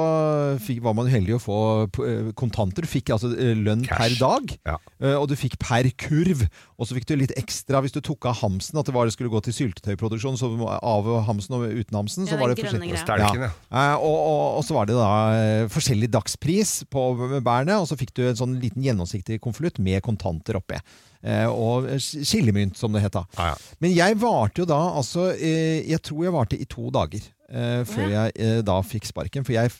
fikk, var man heldig å få eh, kontanter. Du fikk altså eh, lønn Cash. per dag, Ja. eh, og du fikk per kurv. Og så fikk du litt ekstra hvis du tok av hamsen, at det var, det skulle gå til syltetøyproduksjon. Så av hamsen og uten hamsen, Ja, så var det grønne forskjell- ja. Eh, og, og, og så var det da eh, forskjellig dagspris på bærene, og så fikk du en sånn liten gjennomsiktig konvolutt med kontanter oppi. Eh, og skillemynt, som det het da. Ja, ja. Men jeg varte jo da altså eh, Jeg tror jeg varte i to dager. eh, før jeg eh, da fikk sparken. For jeg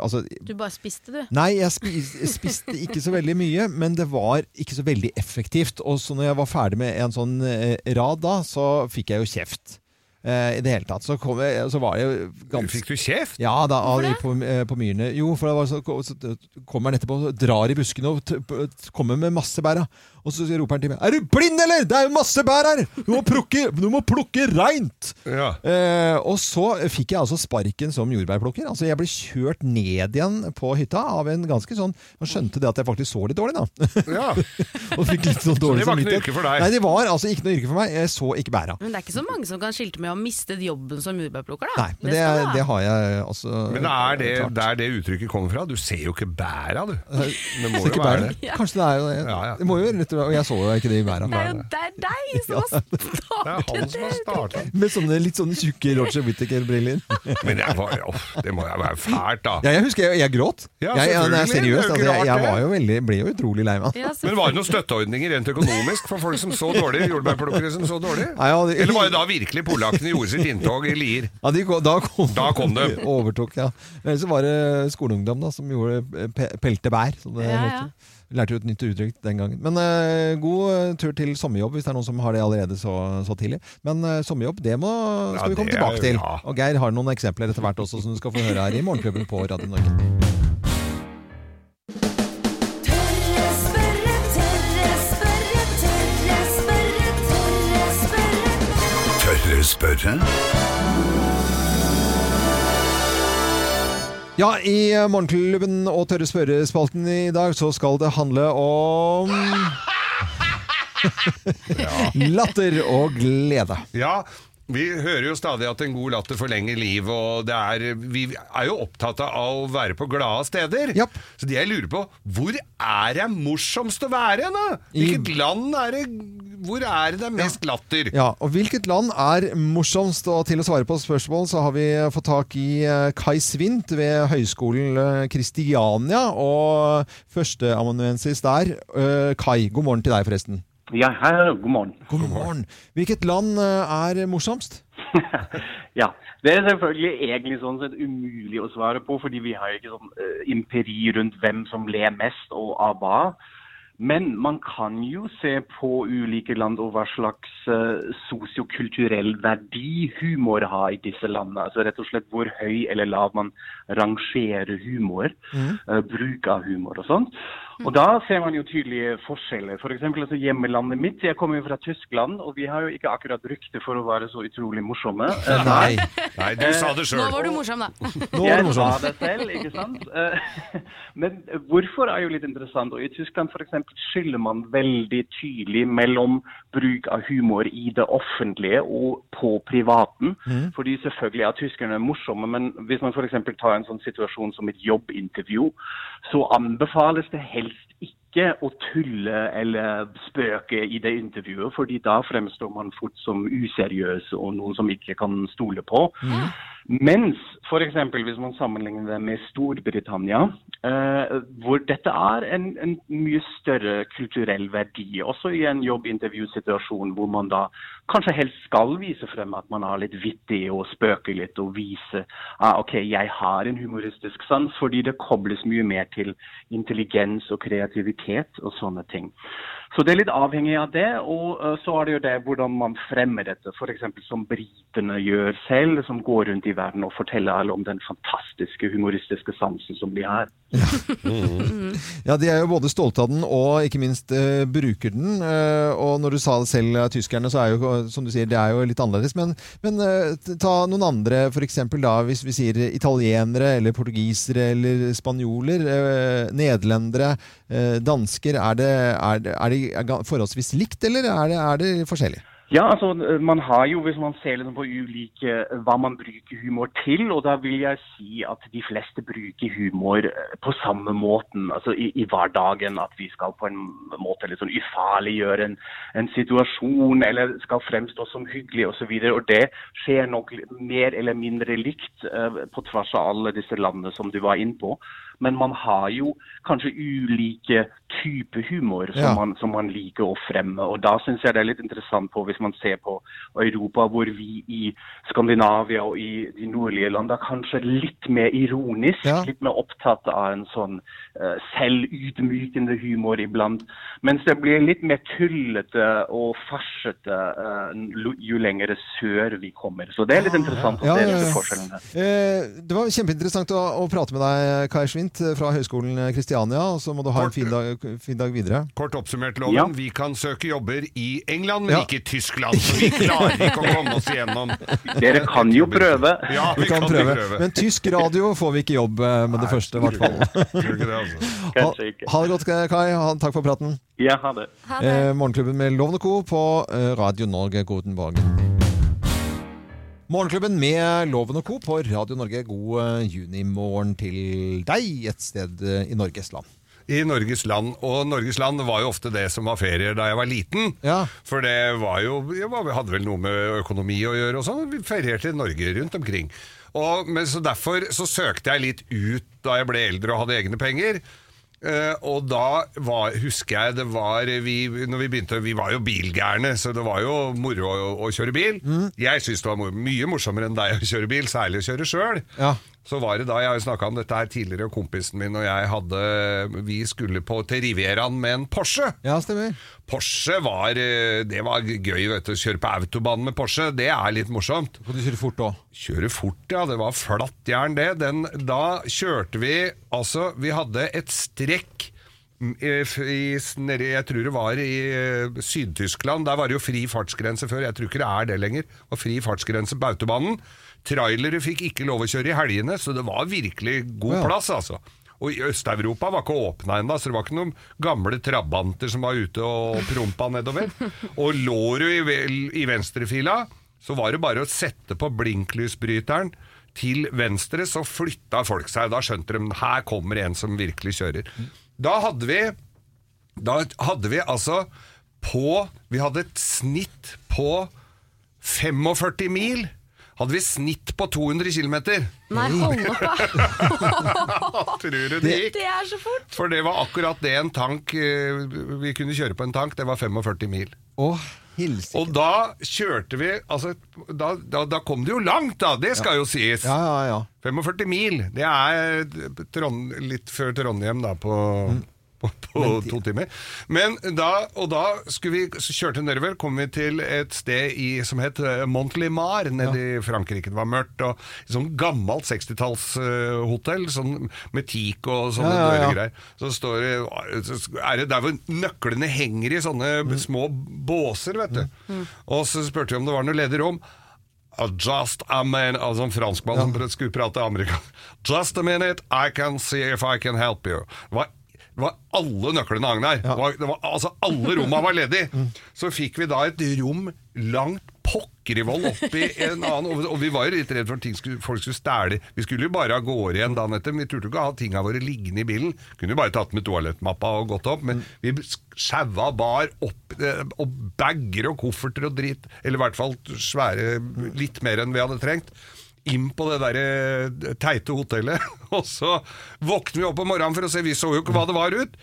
Altså Du bare spiste, du. Nei, jeg spiste, spiste ikke så veldig mye, men det var ikke så veldig effektivt. Og så når jeg var ferdig med en sånn rad da, så fikk jeg jo kjeft. Eh, I det hele tatt. Så, kom jeg, så var det jo ganske Fikk du kjeft? ja, da, av de på, eh, på myrene. Jo, for det var så, så kommer han etterpå og drar i buskene og kommer med masse bær. da. Og så roper han til meg Er du blind, eller?! Det er jo masse bær her! Du må plukke, du må plukke reint! Ja. Eh, og så fikk jeg altså sparken som jordbærplukker. Altså Jeg ble kjørt ned igjen på hytta av en ganske sånn Man skjønte det at jeg faktisk så litt dårlig, da. ja. og fikk litt sånn dårlig det var ikke noe yrke for deg? Nei, det var altså ikke noe yrke for meg. Jeg så ikke bæra. Men det er ikke så mange som kan skilte med å ha mistet jobben som jordbærplukker, da. Nei, men det, det, det har jeg altså Men er det klart. der det uttrykket kommer fra? Du ser jo ikke bæra, du. Det må jo være det. det. Kanskje det er jo det. Ja, ja. Det må jo rett slett Og jeg så jo ikke det i været. Det er jo det er deg som har Det startet som har starta. Med sånne litt sånne tjukke Roger Whittaker-briller. Men det, var, åh, det må jo være fælt, da. Ja, jeg husker jeg, jeg gråt. Ja, jeg, jeg, seriøst, Det er jo altså, jeg, jeg var jo veldig, ble jo utrolig lei meg. Ja, Men var det noen støtteordninger rent økonomisk for folk som så dårlig? Jordbærplukkere som så dårlig? Nei, ja, det- Eller var det da virkelig polakkene gjorde sitt inntog i Lier? Ja, de, kom- da kom, Da kom det. Overtok, ja. Men så var det skoleungdom da, som gjorde pe pelte bær. Som det Ja, ja. Lærte jo et nytt uttrykk den gangen. Men uh, god eh, tur til sommerjobb, hvis det er noen som har det allerede så, så tidlig. Men uh, sommerjobb, det må, Ja, skal vi komme det tilbake til. ja. Og Geir har noen eksempler etter hvert også, som du skal få høre her i Morgenklubben på Radio Norge. Tørre spørre, Ja, i eh, Morgenklubben og Tørre spørrespalten i dag så skal det handle om Latter og glede. Ja, vi hører jo stadig at en god latter forlenger liv, og det er, vi er jo opptatt av å være på glade steder. Japp. Så det jeg lurer på, hvor er det morsomst å være hen, da? Hvilket land er det Hvor er det det er mest latter? Ja, og Hvilket land er morsomst? Og til å svare på spørsmål så har vi fått tak i eh, Kai Svint ved Høgskolen eh, Kristiania. Og førsteamanuensis der. Eh, Kai, god morgen til deg, forresten. Ja, hei, god morgen. God morgen. Hvilket land eh, er morsomst? ja, Det er selvfølgelig egentlig sånn sett umulig å svare på, fordi vi har ikke sånn uh, imperi rundt hvem som ler mest og av hva. Men man kan jo se på ulike land og hva slags uh, sosiokulturell verdi humor har i disse landene. Altså rett og slett hvor høy eller lav man rangerer humor, eh, bruk av humor og sånt. Og da ser man jo tydelige forskjeller. For eksempel altså hjemmelandet mitt, jeg kommer jo fra Tyskland, og vi har jo ikke akkurat rykte for å være så utrolig morsomme. Eh, Nei. Nei, du sa det Nå var du morsom, da. Nå var jeg morsom. Jeg sa det selv, ikke sant? Eh, Men hvorfor er jo litt interessant. Og I Tyskland for eksempel skiller man veldig tydelig mellom bruk av humor i det offentlige og på privaten. Fordi selvfølgelig er tyskerne morsomme, men hvis man f.eks. tar en sånn situasjon som et jobbintervju, så anbefales det helst ikke å tulle eller spøke i det intervjuet, fordi da fremstår man fort som useriøs og noen som ikke kan stole på. Mens f.eks. hvis man sammenligner det med Storbritannia, eh, hvor dette er en, en mye større kulturell verdi, også i en jobbintervjusituasjon hvor man da kanskje helst skal vise frem at man er litt vittig og spøker litt og vise ah, ok, jeg har en humoristisk sans, fordi det kobles mye mer til intelligens og kreativitet og sånne ting. Så det er litt avhengig av det, og eh, så er det jo det hvordan man fremmer dette, f.eks. som britene gjør selv, som går rundt i verden og forteller alle om den fantastiske humoristiske sansen som de har. Ja, De er jo både stolte av den og ikke minst uh, bruker den. Uh, og når du sa det selv, uh, tyskerne, så er jo som du sier, det er jo litt annerledes. Men, men ta noen andre, f.eks. da hvis vi sier italienere eller portugisere eller spanjoler. Nederlendere, dansker. Er det, er, er det ga- forholdsvis likt, eller er det, er det forskjellig? Ja, altså man har jo, hvis man ser liksom på ulike, hva man bruker humor til, og da vil jeg si at de fleste bruker humor eh, på samme måten, altså i, i hverdagen, at vi skal på en måte litt sånn ufarliggjøre en, en situasjon, eller skal fremstå som hyggelig og så og det skjer nok mer eller mindre likt uh, på tvers av alle disse landene som du var inne på. Men man har jo kanskje ulike typer humor som, Ja. man, som man liker å fremme. Og da syns jeg det er litt interessant på hvis man ser på Europa, hvor vi i Skandinavia og i de nordlige land er kanskje litt mer ironisk, Ja. litt mer opptatt av en sånn uh, selvutmykende humor iblant. Mens det blir litt mer tullete og farsete uh, jo lenger sør vi kommer. Så det er litt interessant å se disse forskjellene. Eh, det var kjempeinteressant å, å prate med deg, Kai Schwint, fra Høgskolen Kristiania. Og så må du ha en fin dag, fin dag videre. Kort oppsummert, Loven. Ja. Vi kan søke jobber i England, men Ja. ikke i Tyskland. Så vi klarer ikke å komme oss igjennom. Dere kan jo prøve. Ja, Vi kan prøve. Men tysk radio får vi ikke jobb med med det første, i hvert fall. Ikke altså. Ha, ha det godt, Kai. Ha, takk for praten. Ja, ha det. Ha det. Eh, morgenklubben med Lovende Co. på eh, Radio Norge. Guten Morgen. Morgenklubben med Loven og Co. på Radio Norge. God eh, junimorgen til deg et sted eh, i Norges land. I Norges land. Og Norges land var jo ofte det som var ferier da jeg var liten. Ja. For det var jo vi hadde vel noe med økonomi å gjøre og sånn. Vi ferierte i Norge rundt omkring. Og, men så Derfor så søkte jeg litt ut da jeg ble eldre og hadde egne penger. Eh, og da var, husker jeg det var vi, Når vi begynte Vi var jo bilgærne, så det var jo moro å, å kjøre bil. Jeg syns det var mye morsommere enn deg å kjøre bil, særlig å kjøre sjøl. Ja. Så var det da, Jeg har jo snakka om dette her tidligere, og kompisen min og jeg hadde Vi skulle på til Rivieraen med en Porsche. Ja, stemmer. Porsche var eh, Det var gøy, vet du. Kjøre på autobanen med Porsche, det er litt morsomt. Kan du kjøre fort òg? Kjøre fort, ja. Det var flatt jern, det. Den, da kjørte vi Altså, vi hadde et strekk mm, i, i, nede, jeg tror det var i eh, Syd-Tyskland. Der var det jo fri fartsgrense før. Jeg tror ikke det er det lenger. Og fri fartsgrense på autobanen. Trailere fikk ikke lov å kjøre i helgene, så det var virkelig god Ja. plass, altså. Og i Øst-Europa var ikke åpna ennå, så det var ikke noen gamle trabanter som var ute og prompa nedover. Og lå du i, i venstrefila, så var det bare å sette på blinklysbryteren til venstre, så flytta folk seg. Da skjønte de her kommer en som virkelig kjører. Da hadde vi Da hadde vi altså på Vi hadde et snitt på 45 mil. Hadde vi snitt på 200 km. Nei, hold opp, da. Tror du det gikk? Det er så fort. For det var akkurat det en tank eh, Vi kunne kjøre på en tank, det var 45 mil. Å, hilse. Og da kjørte vi altså, da, da, da kom det jo langt, da! Det skal jo sies. Ja, ja, ja. 45 mil. Det er Trond, litt før Trondheim, da, på, på, på to timer. Men da, og da skulle vi, så kjørte vi nedover, kom vi til et sted i, som het eh, Montlimar, nede i Frankrike. Det var mørkt, og et sånn gammelt 60-tallshotell, sånn med teak og sånne Ja, ja, ja. døregreier. Så står det, er det der hvor nøklene henger i sånne små båser, vet du. Og så spurte vi om det var noe ledig rom. Just a minute Altså en franskmann som skulle prate amerikansk. Just a minute, I can see if I can help you. Det var, det var alle nøklene hang der. Det var, det var, altså Alle romma var ledige. Så fikk vi da et rom langt pokker i vold oppi en annen og, vi var jo litt redd for at skulle, folk skulle stjele. Vi skulle jo bare av gårde igjen dagen etter. Men vi turte ikke ha tinga våre liggende i bilen. Kunne jo bare tatt med toalettmappa og gått opp. Men vi sjaua bar opp eh, og bager og kofferter og drit. Eller i hvert fall svære Litt mer enn vi hadde trengt. Inn på det der eh, teite hotellet. Og så våkner vi opp om morgenen for å se. Vi så jo ikke hva det var ut.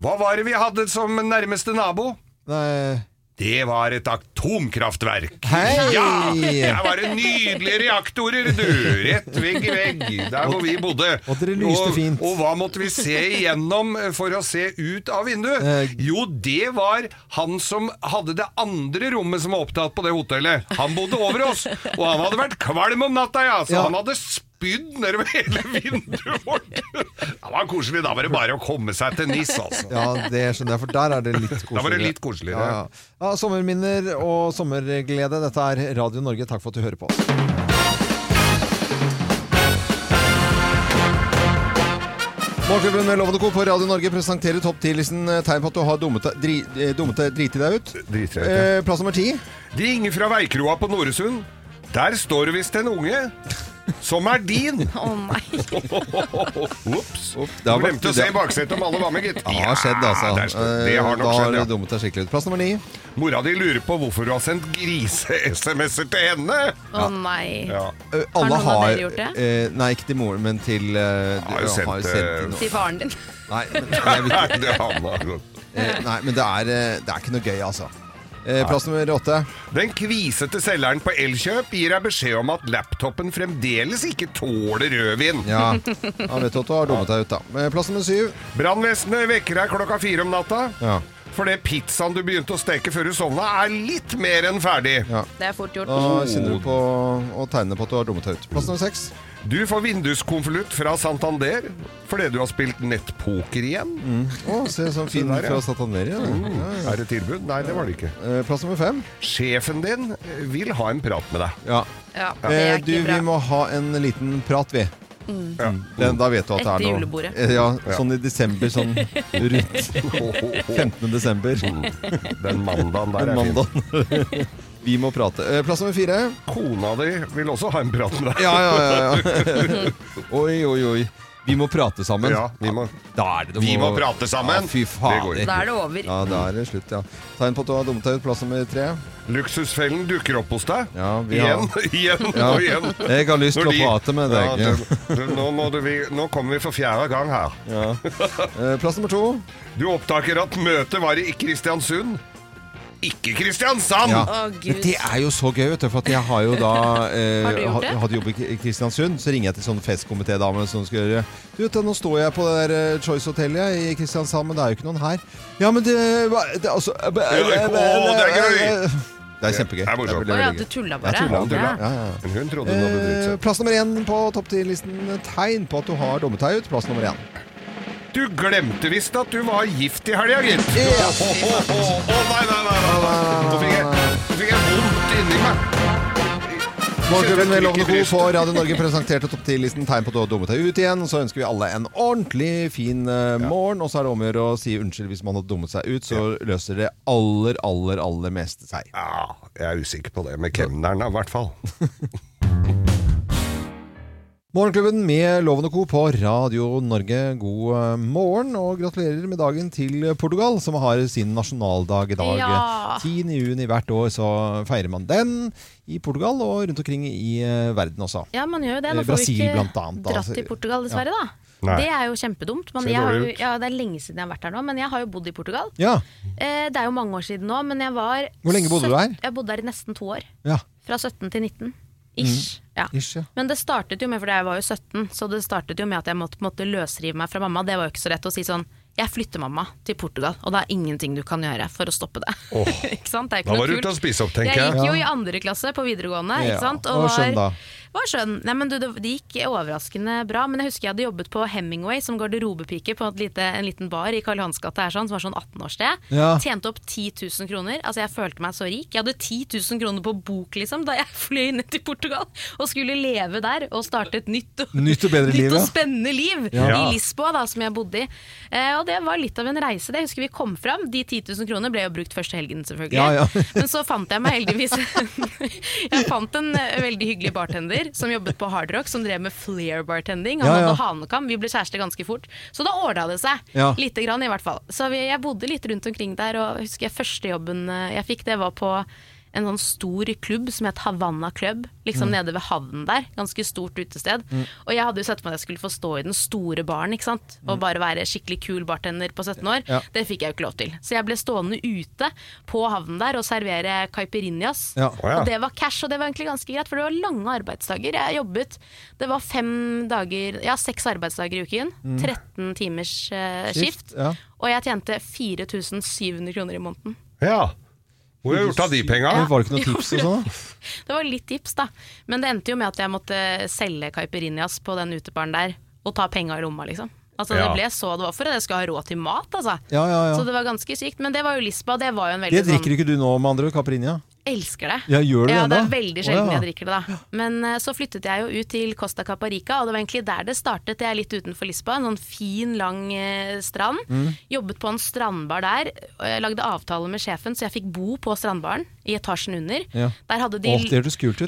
Hva var det vi hadde som nærmeste nabo? Nei. Det var et atomkraftverk. Hei! Ja! Der var det nydelige reaktorer, du! Rett vegg i vegg, der hvor vi bodde. Og dere lyste og, fint. Og hva måtte vi se igjennom for å se ut av vinduet? Eh. Jo, det var han som hadde det andre rommet som var opptatt på det hotellet. Han bodde over oss, og han hadde vært kvalm om natta, ja. Så Ja. han hadde spydd nedover hele vinduet vårt! Det var koselig. Da var det bare å komme seg til NIS, altså. Ja, det skjønner jeg, for der er det litt koseligere. Da var det litt koseligere. Ja, ja. ja, sommerminner og sommerglede. Dette er Radio Norge. Takk for at du hører på oss. Morgenklubben med Lovende Co. på Radio Norge presenterer topp 10-listen tegn på at du har dummet deg, dri, eh, driti deg ut. Drit, ja. Eh, plass nummer ti. De ringer fra veikroa på Noresund. Der står det visst en unge. Som er din! Å nei. Ops. det har Du glemte å se i baksetet om alle var med, gitt. Ja, det har skjedd, altså. Ja, det, er skjedd. det Eh, har da nok har skjedd, du ja. dummet deg skikkelig ut. Plass nummer ni. Mora di lurer på hvorfor du har sendt grise-SMS-er til henne. Å nei. Ja. Eh, Har alle noen av har dere gjort det? eh, Nei, ikke til moren, men til eh, Har jo du- sendt, eh, inn- Til faren din. Nei, men, jeg vet, Nei, det har man. eh, nei, men det er, eh, det er ikke noe gøy, altså. Eh, plass nummer åtte. Den kvisete selgeren på Elkjøp gir deg beskjed om at laptopen fremdeles ikke tåler rødvin. Ja, han vet at du har dummet deg ut, da. Eh, Plass nummer syv. Brannvesenet vekker deg klokka fire om natta. Ja. Fordi pizzaen du begynte å steke før du sovna, er litt mer enn ferdig. Ja. Det er fort gjort. Da kjenner du på å tegne på at du har dummet deg ut. Plass nummer seks. Du får vinduskonvolutt fra Santander fordi du har spilt nettpoker igjen. Å, se sånn fin der, ja. fra Santander, Ja. Ja, ja. Er det tilbud? Nei, det var det ikke. Eh, Plass nummer fem. Sjefen din vil ha en prat med deg. Ja. Ja, det Eh, du, bra. vi må ha en liten prat, vi. Ja. Den, da vet du at det er noe julebordet. Eh, Ja, sånn i desember, sånn rundt 15. desember. Den mandagen der Den er fin. Vi må prate. Eh, Plass nummer fire. Kona di vil også ha en prat med deg. Ja, ja, ja. ja. Oi, oi, oi. Vi må prate sammen. Ja, vi må- Da er det, det Vi må prate sammen. Ja, fy Det fader. Da er det over. Ja, da er det slutt, ja. Tegn på at du har dummet deg ut. Plass nummer tre. Luksusfellen dukker opp hos deg. Ja, vi igjen, har- igjen Ja. og igjen. Jeg har lyst til å prate med deg. Ja, du, du, nå, må du, vi, nå kommer vi for fjerde gang her. Ja. Eh, Plass nummer to. Du oppdager at møtet var i Kristiansund. Ikke Kristiansand! Ja. Å, Gud. Men det er jo så gøy, vet du, for at jeg har jo da eh, Har du gjort det? ha- hadde jobbet i Kristiansund. Så ringer jeg til sånn festkomitédame som skal gjøre Du vet, nå står jeg på det der eh, Choice Hotellet i Kristiansand, men det er jo ikke noen her. Ja, men det, det altså Å, det er gøy! Det er kjempegøy. Det er morsomt. veldig, Å ja, veldig du gøy. tulla Jeg bare? tulla, tulla. Ja. Ja, ja. Men hun trodde hun hadde dritt Eh, seg. plass nummer én på topp 10-listen. Tegn på at du har dummet ut. Plass nummer én. Du glemte visst at du var gift i helga, gitt. Å Ja. nei, nei, nei, nei, nei. Nå fikk jeg, nå fikk jeg vondt inni meg. Morgenklubben med Lovende Co. på Radio Norge presenterte topp 10-listen tegn på at du har dummet deg ut igjen. Så ønsker vi alle en ordentlig fin uh, morgen. Og så er det om å gjøre å si unnskyld hvis man har dummet seg ut. Så løser det aller, aller, aller meste seg. Ja, jeg er usikker på det med kemneren, i hvert fall. Morgenklubben med Lovende Co. på Radio Norge, god eh, morgen. Og gratulerer med dagen til Portugal, som har sin nasjonaldag i dag. Ja. 10. juni hvert år så feirer man den i Portugal og rundt omkring i eh, verden også. Ja, man gjør jo det. Nå får Brasil, vi ikke blant annet, dratt til Portugal, dessverre. da. Nei. Det er jo kjempedumt. Men jeg har jo, ja, det er lenge siden jeg har vært her nå, men jeg har jo bodd i Portugal. Ja, Eh, det er jo mange år siden nå, men jeg var Hvor lenge bodde du her? der? Jeg bodde der i nesten to år. ja. Fra 17 til 19. Ish. Ja. Ish, ja. Men det startet jo med, for jeg var jo 17, så det startet jo med at jeg måtte måtte løsrive meg fra mamma. Det var jo ikke så lett å si sånn jeg flytter mamma til Portugal, og det er ingenting du kan gjøre for å stoppe det. ikke sant? Det Da var du ute å spise opp, tenker Jeg jeg. gikk jo i andre klasse på videregående, Ja, ikke sant? og var... var skjønn. Nei, men du, det, det gikk overraskende bra. Men jeg husker jeg hadde jobbet på Hemingway som garderobepike på lite, en liten bar i Karl Johans gate sånn, som var sånn 18-årssted. Ja. Tjente opp 10 000 kroner. Altså, jeg følte meg så rik. Jeg hadde 10 000 kroner på bok liksom, da jeg fløy ned til Portugal og skulle leve der og starte et nytt og, Nytt og bedre liv, nytt og spennende liv Ja. i Lisboa, da, som jeg bodde i. Eh, og det var litt av en reise. Det jeg husker vi kom fram. De 10 000 kroner ble jo brukt første helgen, selvfølgelig. Ja, ja. Men så fant jeg meg heldigvis Jeg fant en eh, veldig hyggelig bartender som jobbet på Hard Rock, som drev med flair bartending. Han Ja, ja. hadde hanekam, vi ble kjærester ganske fort. Så da ordna det seg. Ja. Lite grann, i hvert fall. Så vi, jeg bodde litt rundt omkring der, og jeg husker jeg første jobben eh, jeg fikk, det var på en sånn stor klubb som het Havanna Club, liksom Mm. nede ved havnen der. Ganske stort utested. Og jeg hadde jo sett for meg at jeg skulle få stå i den store baren, ikke sant. Og bare være skikkelig kul bartender på 17 år. Mm. Ja. Det fikk jeg jo ikke lov til. Så jeg ble stående ute på havnen der og servere caipirinhas. Ja. Oh, ja. Og det var cash, og det var egentlig ganske greit, for det var lange arbeidsdager. Jeg jobbet Det var fem dager Ja, seks arbeidsdager i uken. 13 timers uh, skift. skift Ja. Og jeg tjente 4700 kroner i måneden. Ja. Hvor har du gjort av de penga? Ja. Var det ikke noen tips og sånn? Det var litt tips, da. Men det endte jo med at jeg måtte selge caipirinhas på den utebaren der, og ta penga i lomma, liksom. Altså Ja. Det ble så det var for at jeg skulle ha råd til mat, altså. Ja, ja, Så det var ganske sykt. Men det var jo Lisba, det var jo en Det drikker sånn ikke du nå, med andre ord, Caipirinha? Elsker det. Ja, gjør det, ja, det er veldig sjelden sjelden ja. jeg drikker det, da. Men uh, så flyttet jeg jo ut til Costa Caparica, og det var egentlig der det startet. Jeg er litt utenfor Lisboa, en sånn fin, lang uh, strand. Mm. Jobbet på en strandbar der. og Jeg lagde avtale med sjefen, så jeg fikk bo på strandbaren i etasjen under. Ja. Der hadde de Åh,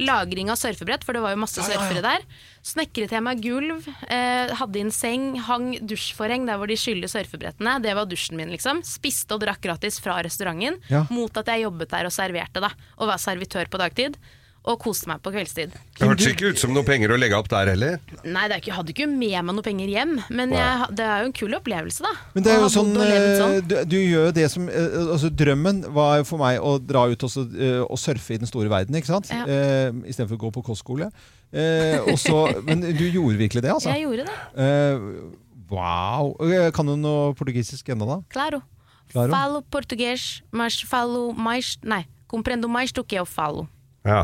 lagring av surfebrett, for det var jo masse surfere der. Snekret jeg meg gulv, eh, hadde inn seng, hang dusjforheng der hvor de skyller surfebrettene. Det var dusjen min, liksom. Spiste og drakk gratis fra restauranten Ja. mot at jeg jobbet der og serverte, da. Og var servitør på dagtid. Og koste meg på kveldstid. Det hørtes ikke ut som noe penger å legge opp der heller. Nei, det er ikke, jeg hadde ikke med meg noe penger hjem, men jeg, det er jo en kul opplevelse, da. Men det er jo sånn, sånn. eh, du, du gjør jo det som eh, altså Drømmen var for meg å dra ut og, eh, og surfe i den store verden, ikke sant? Ja. Eh, Istedenfor å gå på kostskole. Eh, og men du gjorde virkelig det, altså? Jeg gjorde det. Eh, wow. Kan du noe portugisisk ennå, da? Claro. Claro. Falo portugues, mas falo mais Nei, compreendo mais do que eu falo. Ja.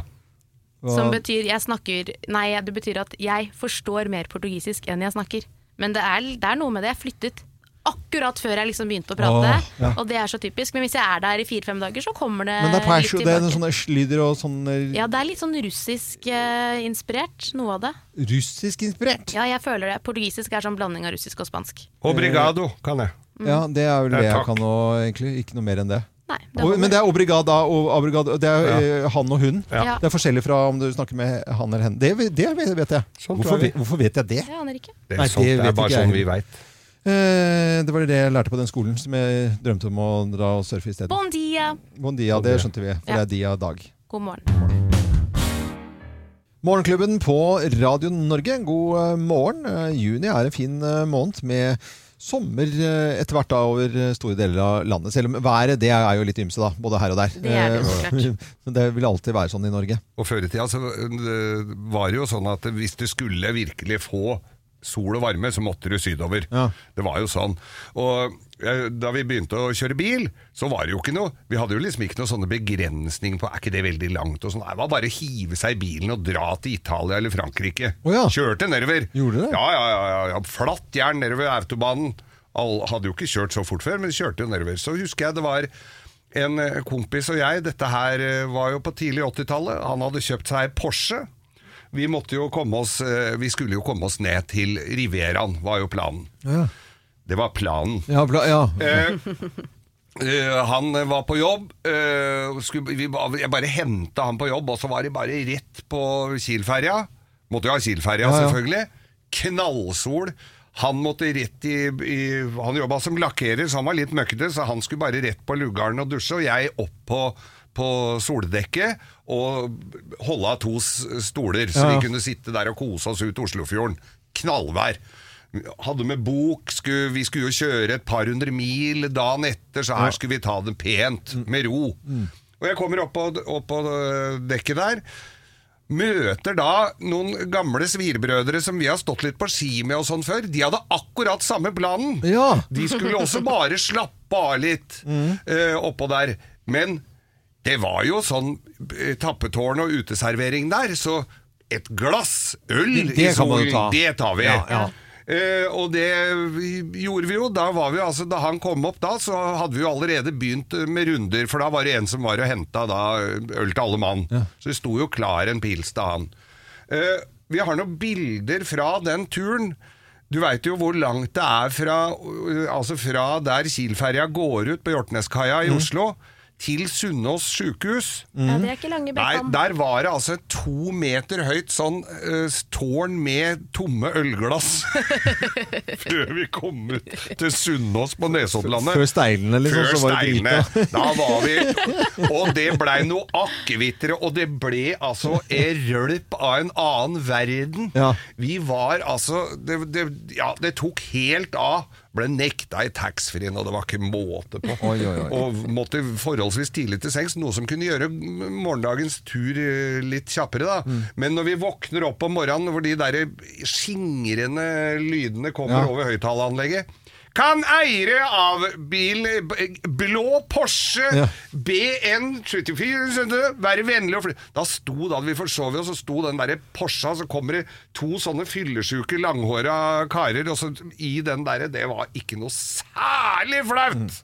Hva- Som betyr jeg snakker Nei, det betyr at jeg forstår mer portugisisk enn jeg snakker. Men det er, det er noe med det. Jeg flyttet akkurat før jeg liksom begynte å prate, Åh, ja. og det er så typisk. Men hvis jeg er der i fire-fem dager, så kommer det Men det er, litt tilbake. det er lyder og sånn eh, Ja, det er litt sånn russisk eh, inspirert, noe av det. russisk inspirert. Ja, jeg føler det. Portugisisk er sånn blanding av russisk og spansk. Obrigado kan jeg. Ja, det er vel Ja, det jeg kan nå, egentlig. Ikke noe mer enn det. Nei, det Og, men det er obrigada og abrigada. Det er ja. han og hun. Ja. Det er forskjellig fra om du snakker med han eller henne. Det, det vet jeg. Sånt Hvorfor, vet- hvorfor vet jeg det? Jeg aner ikke. Det er, Nei, det det er bare ikke sånn vi veit. Eh, det var det jeg lærte på den skolen som jeg drømte om å dra og surfe i stedet. Bon dia! Bon dia, det skjønte vi, for Ja. det er dia dag. God morgen. Morgenklubben på Radio Norge, god eh, morgen. Eh, Juni er en fin eh, måned med sommer eh, etter hvert da over eh, store deler av landet. Selv om været det er jo litt ymse, da, både her og der. Det er det, Eh. Men det vil alltid være sånn i Norge. Og før i tida så var det jo sånn at hvis du skulle virkelig få sol og varme, så måtte du sydover. Ja. Det var jo sånn. Og da vi begynte å kjøre bil, så var det jo ikke noe Vi hadde jo liksom ikke noe sånne begrensning på Er ikke det veldig langt? og sånn. Det var bare å hive seg i bilen og dra til Italia eller Frankrike. Oh, ja. Kjørte nedover. Gjorde det? Ja, ja, ja, ja, ja. Flatt jern nedover autobanen. All, hadde jo ikke kjørt så fort før, men kjørte jo nedover. Så husker jeg det var en eh, kompis og jeg, dette her eh, var jo på tidlig 80-tallet, han hadde kjøpt seg Porsche. Vi, måtte jo komme oss, eh, vi skulle jo komme oss ned til Rivieraen, var jo planen. Ja, Det var planen. ja, pla ja. Eh, eh, han var på jobb, eh, skulle, vi, jeg bare henta han på jobb, og så var det bare rett på Kiel-ferja. Måtte jo ha Kiel-ferja, Ja, selvfølgelig. Knallsol. Han måtte rett i, i Han jobba som lakkerer, så han var litt møkkete, så han skulle bare rett på lugaren og dusje, og jeg opp på, på soldekket og holde av to stoler, så vi kunne sitte der og kose oss ut Oslofjorden. Knallvær. Hadde med bok, skulle, vi skulle jo kjøre et par hundre mil dagen etter, så her skulle vi ta det pent, med ro. Og jeg kommer opp på, opp på øh, dekket der, møter da noen gamle svirbrødre som vi har stått litt på ski med og sånn før. De hadde akkurat samme planen. Ja. De skulle også bare slappe av litt eh, oppå der. Men det var jo sånn eh, tappetårn og uteservering der, så et glass øl Det- i kan man jo solen, ta. det tar vi. Ja, ja. Eh, og det gjorde vi jo. Da, var vi, altså, da han kom opp da, så hadde vi jo allerede begynt eh, med runder, for da var det en som var og henta da øl til alle mann. Så det sto jo klar en pils til han. Eh, vi har noen bilder fra den turen. Du veit jo hvor langt det er fra, altså fra der Kiel-ferja går ut på Hjortneskaia i Oslo, til Sunnaas sjukehus. Ja, det er ikke lange Nei, der var det altså et to meter høyt sånn uh, tårn med tomme ølglass. Før vi kom ut til Sunnaas på Nesoddlandet. Før steilene, liksom, Før så var det steilene. drita. Da var vi Og det blei noe akevittere, og det ble altså en rølp av en annen verden. Ja. Vi var altså det, det, Ja, det tok helt av. Ble nekta i taxfree-en, og det var ikke måte på. Oi, oi, oi. Og måtte forholdsvis tidlig til sengs, noe som kunne gjøre morgendagens tur eh, litt kjappere. da. Mm. Men når vi våkner opp om morgenen hvor de der skingrende lydene kommer Ja. over høyttaleranlegget Kan eiere av bil blå Porsche Ja. BN74 være vennlig og fly... Da sto da vi forsov oss, så sto den derre Porscha, så kommer det to sånne fyllesjuke, langhåra karer, og så i den derre Det var ikke noe særlig flaut!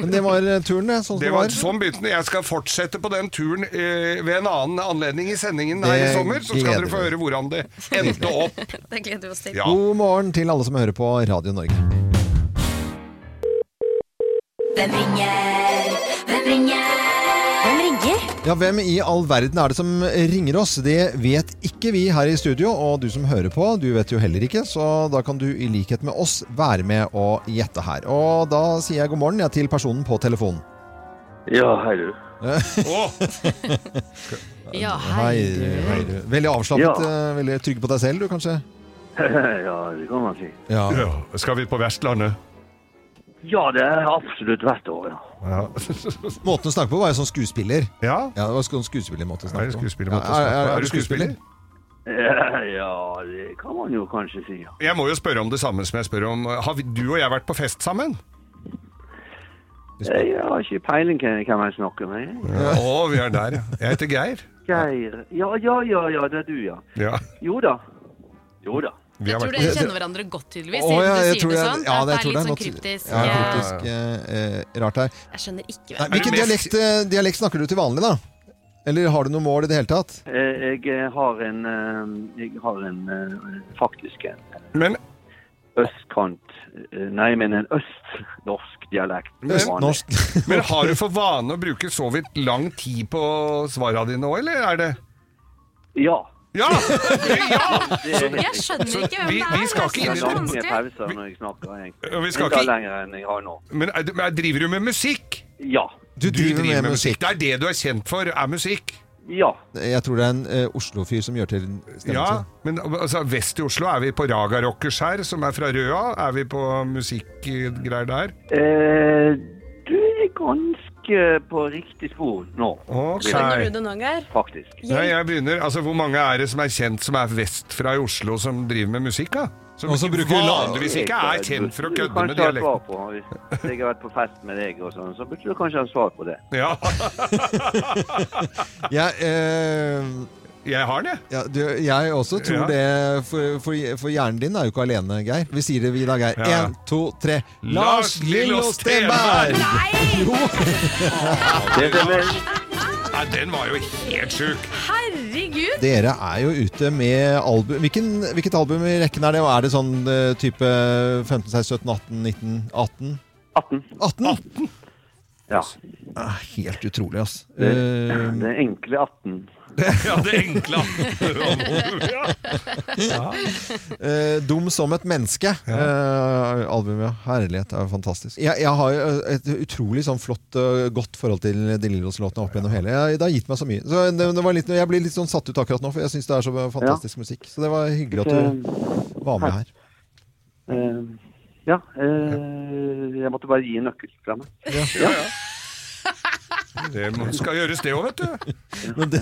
Men det var eh, turen, det. Sånn Det det var var. sånn begynte den. Jeg skal fortsette på den turen eh, ved en annen anledning i sendingen her i sommer, så skal dere få høre hvordan det endte opp. Det gleder vi oss til. Ja. God morgen til alle som hører på Radio Norge. Hvem ringer? Hvem ringer? Hvem ringer? Ja, Hvem i all verden er det som ringer oss? Det vet ikke vi her i studio, og du som hører på, du vet jo heller ikke, så da kan du i likhet med oss være med og gjette her. Og da sier jeg god morgen ja, til personen på telefonen. Ja, hei du. Ja, Hei, hei. hei du. Veldig avslappet, Ja. eh, veldig trygg på deg selv, du kanskje? ja, det kan man si. Ja. ja. Skal vi på Vestlandet? Ja, det er absolutt vært det, ja. Ja. Måten å snakke på var jo sånn skuespiller. ja. Ja, det var sånn skuespillermåte å snakke snakke det på. skuespillermåte å Ja, snakke på? er, er, Er er du skuespiller? Ja, det kan man jo kanskje si, ja. Jeg må jo spørre om det samme som jeg spør om. Har vi, du og jeg vært på fest sammen? Jeg har ikke peiling på hvem jeg snakker med. Å, vi er der, ja. Jeg heter Geir. Geir Ja, ja, ja, ja, det er du, ja. Ja. Jo da. Jo da. Vi Jeg tror dere kjenner hverandre godt, tydeligvis, Å, ja, jeg tror det jeg- sånn. ja, det jeg er tror litt sånn kryptisk. Ja, kryptisk eh, rart her. Jeg skjønner ikke Nei, hvilken mest- dialekt, eh, dialekt snakker du til vanlig, da? Eller har du noe mål i det hele tatt? Eh, Jeg eh, har en Jeg har en faktisk en Men østkant Nei, men en østnorsk dialekt. Østnorsk. Men har du for vane å bruke så vidt lang tid på svarene dine òg, eller er det Ja. Ja! ja! Jeg skjønner ikke hvem vi- det er. vi skal ikke inn i det. lange pauser når jeg snakker, egentlig. Vi skal ikke- lenger enn jeg har nå. Men er, driver du med musikk? Ja. Du driver med musikk. Det er det du er kjent for, er musikk. Ja. Jeg tror det er en eh, Oslo-fyr som gjør til stemmen Ja, sin. men altså, vest i Oslo er vi på Raga Rockers her, som er fra Røa. Er vi på musikkgreier der? Eh, du er ganske på riktig spor nå. Skjønner du det nå, Geir? faktisk. Nei, jeg begynner, altså Hvor mange er det som er kjent som er vestfra i Oslo, som driver med musikk? da? Som Og som bruker vanligvis ikke er kjent for å kødde med dialekten. svar på. Hvis jeg har vært på fest med deg, og sånn, så burde du kanskje ha svar på det. Ja, Jeg, eh, jeg har den, jeg. ja, du, jeg også tror Ja. det, for, for, for hjernen din er jo ikke alene, Geir. Vi sier det, vi da, Geir. Ja. Én, to, tre. Lars Lars Lillo Stenberg! Stenberg! Jo! Det Nei, Den var jo helt sjuk. Herregud! Dere er jo ute med album Hvilken, Hvilket album i rekken er det? Og er det sånn eh, type 15, 16, 17, 18, 19, 18? 18. 18? Ja. Ah, helt utrolig, ass. Det, Eh, det enkle 18. Ja, det enkle. ja. Eh, dum som et menneske. Eh, albumet. Herlighet, det er jo fantastisk. Jeg, jeg har jo et utrolig sånn flott, eh, godt forhold til De Lillos-låtene opp gjennom hele. Jeg, det har gitt meg så mye. Så det, det var litt, jeg blir litt sånn satt ut akkurat nå, for jeg syns det er så fantastisk musikk. Så det var hyggelig at du var med her. Uh, ja, uh, jeg måtte bare gi en nøkkel fra meg. Det skal gjøres, det òg, vet du. Men, det,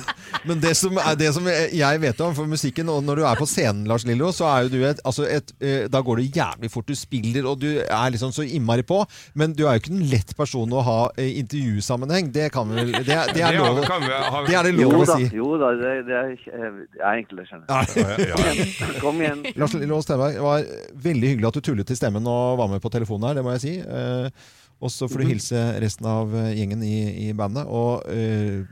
men det, som er, det som jeg vet om for musikken, og når du er på scenen, Lars Lillo, så er jo du et, altså et eh, Da går det jævlig fort. Du spiller, og du er liksom så innmari på. Men du er jo ikke en lett person å ha eh, intervjusammenheng. Det kan vel Det, det er lov, kan vi ha- det er det lov å si. jo da det, det, er, det er enkelt, jeg skjønner. Ja. Kom igjen. Lars Lillo Stenberg, det var veldig hyggelig at du tullet til stemmen og var med på telefonen her, det må jeg si. Og så får du hilse resten av eh, gjengen i, i bandet. Og uh,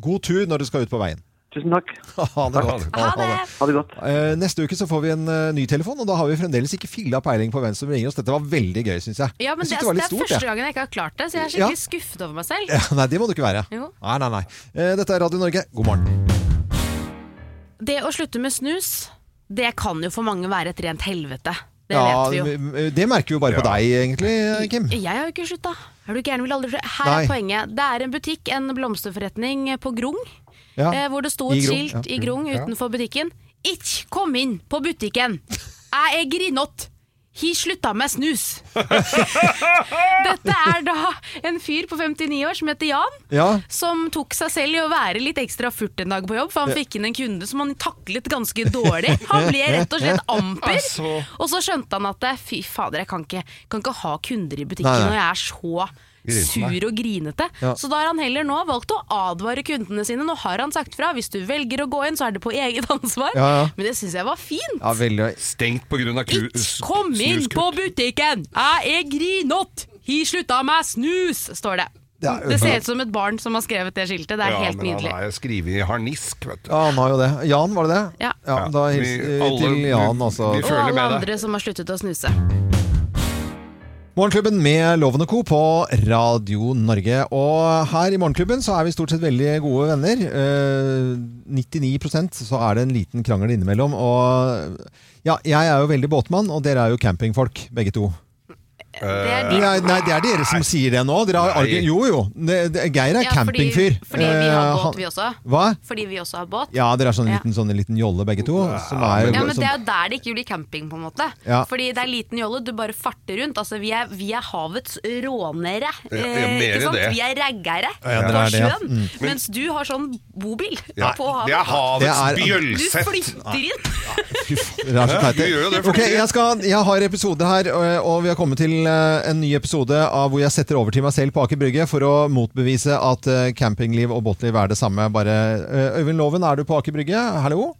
god tur når du skal ut på veien. Tusen takk. Ha det godt. Ha det! Ha det godt. Uh, neste uke så får vi en uh, ny telefon, og da har vi fremdeles ikke filla peiling på hvem som ringer oss. Dette var veldig gøy, syns jeg. Ja, men jeg det, det, er- det er stort, første gangen jeg ikke har klart det, så jeg er skikkelig skuffet over meg selv. Ja, nei, det må du ikke være. Jo. Nei, nei, nei. Uh, dette er Radio Norge. God morgen. Det å slutte med snus, det kan jo for mange være et rent helvete. Det Ja, vet vi jo. det merker vi jo bare på deg, egentlig, Kim. Jeg har jo ikke slutta. Er du gæren, vil aldri slutte. Her Nei. er poenget. Det er en butikk, en blomsterforretning på Grung, Ja. eh, hvor det sto et skilt ja. i Grung utenfor butikken. Ikke kom inn på butikken! Jeg er grinete! Hi slutta med snus. Dette er da en fyr på 59 år som heter Jan. Ja. Som tok seg selv i å være litt ekstra furt en dag på jobb, for han fikk inn en kunde som han taklet ganske dårlig. Han ble rett og slett amper. Altså. Og så skjønte han at fy fader, jeg kan ikke, kan ikke ha kunder i butikken Nei, nei. når jeg er så. Sur og grinete. Ja. Så da har han heller nå valgt å advare kundene sine. Nå har han sagt fra. Hvis du velger å gå inn, så er det på eget ansvar. Ja, ja. Men det syns jeg var fint. Ja, veldig. Stengt pga. Ikke kom inn på butikken! Jeg er grinete! Hi slutta med snus, står det. Det Det ser ut som et barn som har skrevet det skiltet. Det er Ja, helt men nydelig. han er skrevet i harnisk, vet du. Ja, han har jo det. Jan, var det det? Ja. da hilser vi til Jan, altså. Og alle andre som har sluttet å snuse. Morgenklubben med Lovende Co. på Radio Norge. Og her i Morgenklubben så er vi stort sett veldig gode venner. Eh, 99% så er det en liten krangel innimellom. Og ja, jeg er jo veldig båtmann, og dere er jo campingfolk, begge to. Det er de. Nei, nei, det er dere som sier det nå. Dere har, Nei. jo, jo. Det, det, Geir er Ja, campingfyr. fordi vi har Eh, båt, vi også. Hva? Fordi vi også har båt. Ja, dere er sånn liten, sånn liten jolle begge to. Som er, Ja, men som, Det er jo der det ikke blir camping, på en måte. Ja. Fordi det er liten jolle, du bare farter rundt. Altså, vi, er, vi er havets rånere. Ja, eh, mer ikke sant? det. Vi er raggere Ja, på sjøen. Mens du har sånn bobil Ja, på havet. det er havets bjølsett. Du flytter inn! Det er så teit. vi gjør jo det for Ok, jeg, skal, jeg har episode her, og- og vi har kommet til eh, en ny episode av hvor jeg setter over til meg selv på Aker Brygge for å motbevise at eh, campingliv og båtliv er det samme. Bare, eh, Øyvind Loven, er du på Aker Brygge? Hallo?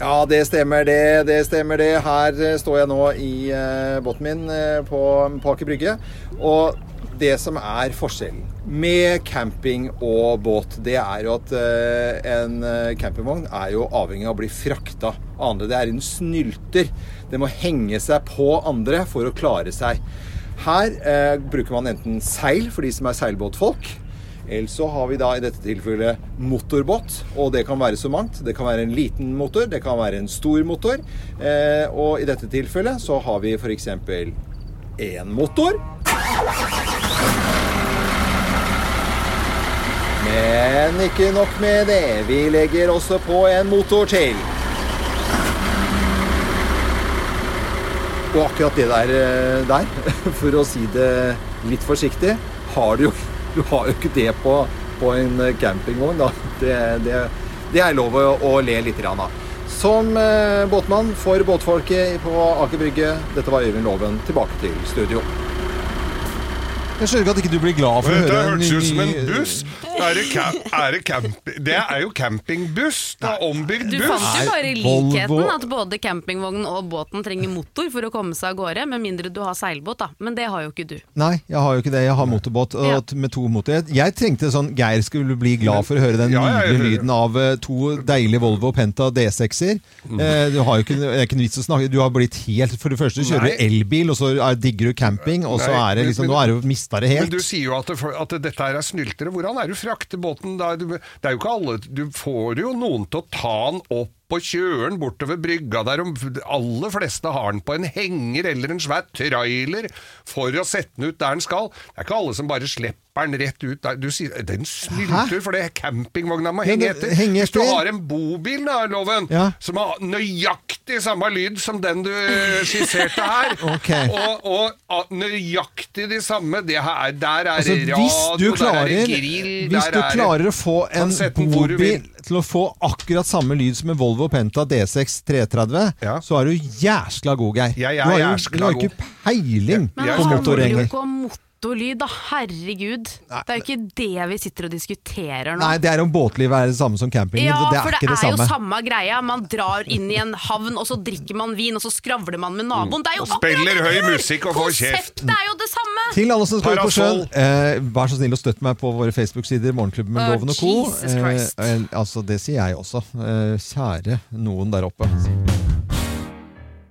Ja, det stemmer det. Det stemmer det. Her eh, står jeg nå i eh, båten min eh, på, på Aker Brygge. Og det som er forskjellen med camping og båt, det er jo at eh, en eh, campingvogn er jo avhengig av å bli frakta av andre. Det er en snylter. Det må henge seg på andre for å klare seg. Her eh, bruker man enten seil for de som er seilbåtfolk. Eller så har vi da i dette tilfellet motorbåt, og det kan være så mangt. Det kan være en liten motor, det kan være en stor motor. Eh, og i dette tilfellet så har vi f.eks. én motor. Men ikke nok med det. Vi legger også på en motor til. Og akkurat det der, eh, der, for å si det litt forsiktig, har du jo, du har jo ikke det på, på en eh, campingvogn. Det, det, det er lov å, å le litt av. Som eh, båtmann for båtfolket på Aker Brygge, dette var Øyvind Loven, tilbake til studio. Jeg skjønner ikke at ikke du blir glad for å høre en hørtes ut som en ny- buss. Er det, er det, camp det er jo campingbuss. Det er ombygd buss. Du fant jo bare likheten, at både campingvognen og båten trenger motor for å komme seg av gårde, med mindre du har seilbåt, da. Men det har jo ikke du. Nei, jeg har jo ikke det. Jeg har motorbåt og Ja. med to motorer. Jeg trengte sånn Geir skulle bli glad for å høre den Ja, nydelige lyden av eh, to deilige Volvo Penta D6-er. Mm. Eh, du har jo ikke, det er ikke vits å snakke Du har blitt helt For det første kjører du elbil, og så er, digger du camping, og så er det liksom Nå er du mista det Men du sier jo at, det, at dette her er snyltere. Hvordan er det du frakter båten det er jo ikke alle Du får jo noen til å ta den opp og kjøre den bortover brygga der. De aller fleste har den på en henger eller en svær trailer for å sette den ut der den skal. Det er ikke alle som bare slipper den rett ut der. Du sier den snylter, for det er campingvogna må henge etter. Henger Hvis du har en bobil, da, Loven, Ja. som har nøyaktig samme lyd som den du eh, skisserte her, okay. og, og ah, nøyaktig de samme det her, Der er Altså, radio, der er grill hvis du er klarer å få en bobil. Til å få akkurat samme lyd som en Volvo Penta D6 330, Ja. så er du jæskla god, Geir. Jeg er du har jo, du har ikke peiling Jeg på han motorlyd, da. Herregud. Det er jo ikke det vi sitter og diskuterer nå. Nei, det er om båtlivet er det samme som camping. Ja, det er for det ikke er det samme. jo samme greia. Man drar inn i en havn, og så drikker man vin, og så skravler man med naboen. Det er jo Og spiller høy er! musikk og får kjeft. Konseptet er jo det samme! Til alle som skal ut på sjøen, eh, vær så snill å støtte meg på våre Facebook-sider, Morgenklubben med Loven og co. Eh, altså, det sier jeg også. Eh, kjære noen der oppe.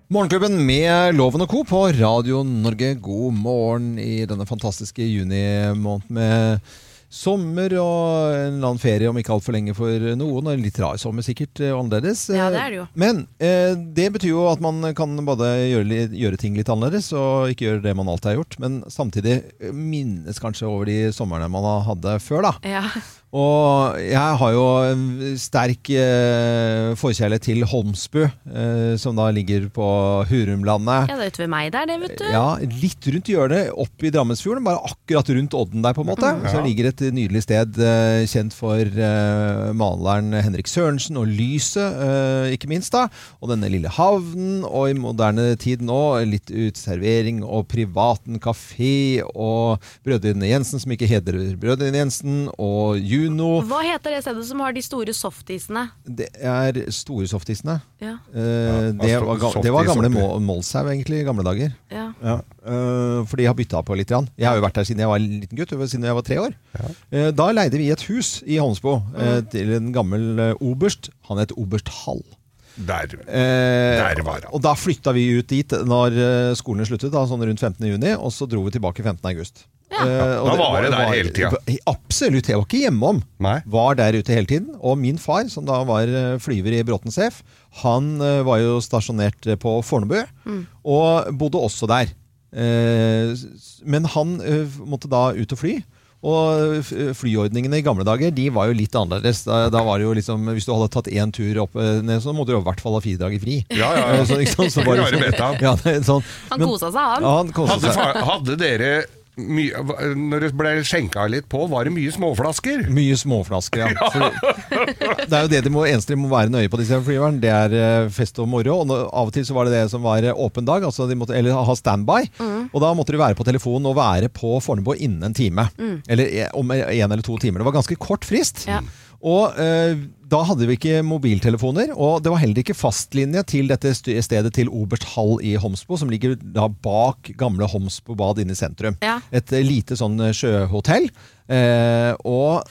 Morgenklubben med Loven og co. på Radio Norge. God morgen i denne fantastiske junimåneden med sommer og en eller annen ferie om ikke altfor lenge for noen. En litt rar sommer sikkert, eh, annerledes. Ja, det er det jo. Men eh, det betyr jo at man kan både gjøre, gjøre ting litt annerledes og ikke gjøre det man alltid har gjort, men samtidig eh, minnes kanskje over de somrene man hadde før, da. Ja. Og jeg har jo en sterk eh, forkjærlighet til Holmsbu, eh, som da ligger på Hurumlandet. ja, det er ute ved meg der, det, vet du. Ja, litt rundt hjørnet, opp i Drammensfjorden, bare akkurat rundt Odden der, på en måte. Så ligger et nydelig sted eh, kjent for eh, maleren Henrik Sørensen og lyset, eh, ikke minst, da. Og denne lille havnen, og i moderne tid nå litt uteservering og privaten kafé, og Brødrene Jensen, som ikke hedrer Brødrene Jensen, og Juno. Hva heter det stedet som har de store softisene? Det er store softisene. Ja. Eh, det, var, ga- det var gamle. Må- Målshaug, egentlig, i gamle dager. ja. Ja, øh, for de har bytta på litt. grann. Jeg har jo vært der siden jeg var en liten gutt, siden jeg var tre år. Eh, Da leide vi et hus i Holmsbo eh, til en gammel eh, oberst. Han het oberst Hall. Der. Eh, Der var han. Og da flytta vi ut dit når eh, skolen sluttet, da, sånn rundt 15. juni, og så dro vi tilbake 15. august. Ja. Uh, Da var det der hele tida. Absolutt. Jeg var ikke hjemom. Nei. Var der ute hele tiden. Og min far, som da var eh, flyver i Bråten Sef, han uh, var jo stasjonert på Fornebu, og bodde også der. Uh, Men han måtte da ut og fly. Og flyordningene i gamle dager de var jo litt annerledes. Da, da var det jo liksom, Hvis du hadde tatt én tur opp ned, så måtte du i hvert fall ha fire dager fri. Ja, ja, ja. Så, ikke så var det sånn, ja, det sånn. Han kosa seg, han. Ja, han kosa Hadde, seg. hadde dere mye, Når det ble skjenka litt på, var det mye småflasker? Mye småflasker, ja. For, det er jo det de må, eneste de må være nøye på disse flyverne. Det er eh, fest og moro. Og av og til så var det det som var eh, åpen dag, altså de måtte, eller ha standby. Og da måtte du være på telefonen og være på Fornebu innen en time. Eller e- om en eller to timer. Det var ganske kort frist. Ja. Og eh, da hadde vi ikke mobiltelefoner, og det var heller ikke fastlinje til dette stedet til Oberst Hall i Homsbo, som ligger da bak gamle Homsbo bad inne i sentrum. Ja. Et lite sånn sjøhotell. Eh, og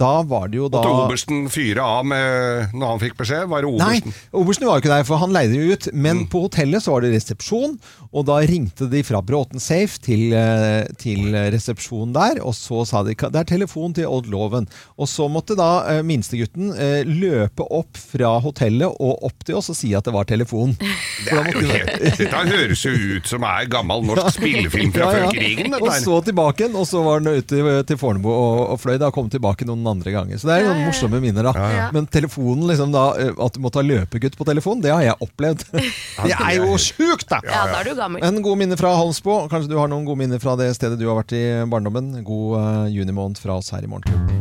da var det jo da Måtte obersten fyre av med, når han fikk beskjed? Var det obersten? Nei, obersten? var jo ikke der, for han leide jo ut. Men på hotellet så var det resepsjon, og da ringte de fra Bråten Safe til, eh, til resepsjonen der, og så sa de det er telefon til Odd Loven. Og så måtte da eh, minstegutten eh, løpe opp fra hotellet og opp til oss og si at det var telefon. Det er jo helt, dette høres jo ut som er gammel norsk spillefilm fra Ja, ja. før krigen. Og så tilbake igjen, og så var han ute til Fornebu og, og fløy. Da kom tilbake noen andre ganger. Så det er jo Ja, ja, ja. morsomme minner, da. ja. Men telefonen, liksom da, eh, at du må ta løpegutt på telefon, det har jeg opplevd. Det er jo sjukt, da! Ja, da er du gammel. En god minne fra Halmsbo. Kanskje du har noen gode minner fra det stedet du har vært i barndommen. God uh, junimåned fra oss her i Morgenklubben.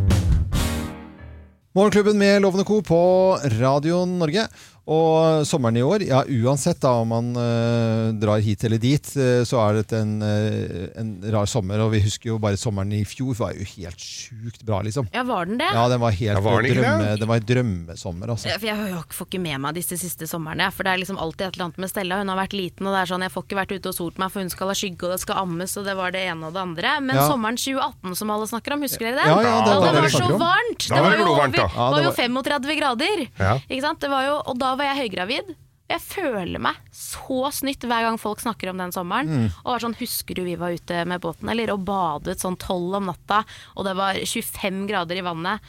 Morgenklubben med Lovende Co. på Radio Norge. Og sommeren i år, ja uansett da om man uh, drar hit eller dit, uh, så er det en, uh, en rar sommer. Og vi husker jo bare sommeren i fjor var jo helt sjukt bra, liksom. Ja, var den det? Ja, den var helt Ja, var den drømme, det? det var en drømmesommer, altså. Ja, For jeg har jo ikke- får ikke med meg disse siste somrene. For det er liksom alltid et eller annet med Stella. Hun har vært liten, og det er sånn jeg får ikke vært ute og solt meg, for hun skal ha skygge, og det skal ammes, og det var det ene og det andre. Men Ja. sommeren 2018 som alle snakker om, husker dere det? Ja, ja, det Da var det det var så varmt! Da var det jo, glovarmt, da. over- Ja, var jo 35 grader. Ja. Ikke sant? Det var jo, og da var jeg høygravid. Jeg føler meg så snytt hver gang folk snakker om den sommeren. Mm. Og var sånn, Husker du vi var ute med båten, eller? Og badet sånn tolv om natta, og det var 25 grader i vannet.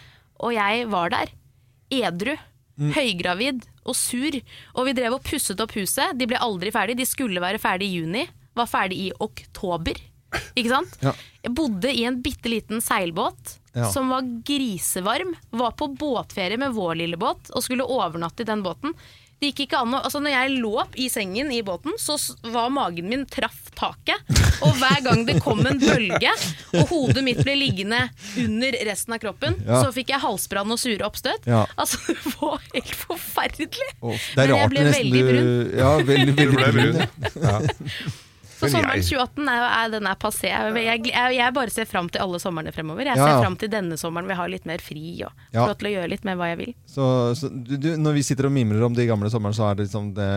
Og jeg var der, edru, Mm. høygravid og sur. Og vi drev og pusset opp huset. De ble aldri ferdig. De skulle være ferdig i juni. Var ferdig i oktober. Ikke sant? Ja. Jeg bodde i en bitte liten seilbåt Ja. som var grisevarm. Var på båtferie med vår lille båt og skulle overnatte i den båten. Det gikk ikke an å, altså Når jeg lå opp i sengen i båten, så var magen min traff taket. Og hver gang det kom en bølge, og hodet mitt ble liggende under resten av kroppen, Ja. så fikk jeg halsbrann og sure oppstøt. Ja. Altså, det var helt forferdelig. Oh, det er Men jeg ble veldig du brun. Ja, veldig, veldig brun. brun. Ja. Så Men sommeren 2018 er, er, den er passé. Jeg, jeg, jeg, bare ser fram til alle somrene fremover. Jeg Ja, ja. ser fram til denne sommeren hvor jeg har litt mer fri og får Ja. lov til å gjøre litt mer hva jeg vil. Så, så du, du, når vi sitter og mimrer om de gamle somrene, så er det liksom det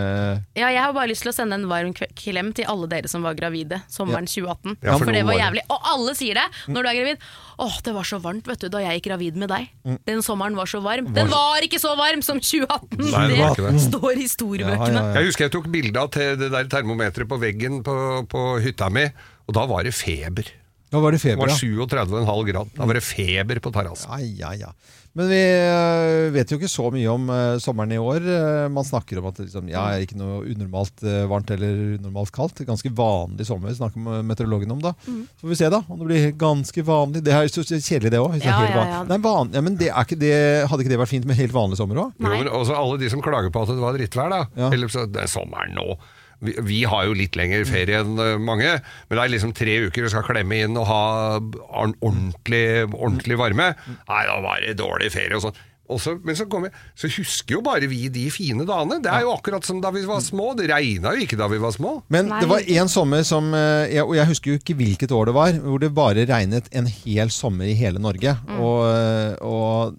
Ja, jeg har bare lyst til å sende en varm klem til alle dere som var gravide sommeren 2018. Ja, for for det var var jævlig. Og alle sier det når du er gravid. Åh, det var så varmt vet du, da jeg gikk gravid med deg. Mm. Den sommeren var så varm. Den var ikke så varm som 2018! Nei, det var ikke det. står i Ja, storbøkene. ja, ja. Jeg husker jeg tok bilde av det der termometeret på veggen på, på hytta mi, og da var det feber. Da var det Det var 37,5 grad. Da var det feber på terrassen. Ja, ja, ja. Men vi øh, vet jo ikke så mye om øh, sommeren i år. Eh, man snakker om at det liksom, ja, er ikke noe unormalt varmt eller unormalt kaldt. Ganske vanlig sommer, snakker meteorologene om da. Så får vi se da, om det blir ganske vanlig. Det er jo så kjedelig det er Ja, ja, ja. Nei, van ja, men det er ikke det, hadde ikke det vært fint med helt vanlig sommer men alle de som klager på at det var drittvær, da. Ja. Eller så, det er sommeren nå. Vi, vi har jo litt lengre ferie enn eh, mange, men det er liksom tre uker du skal klemme inn og ha or- ordentlig, ordentlig varme. Nei, da var det dårlig ferie og sånn. Også, men så, jeg, så husker jo bare vi de fine dagene. Det er jo akkurat som da vi var små. Det regna jo ikke da vi var små. Men Nei. det var en sommer som eh, jeg, Og jeg husker jo ikke hvilket år det var, hvor det bare regnet en hel sommer i hele Norge. Og, eh, og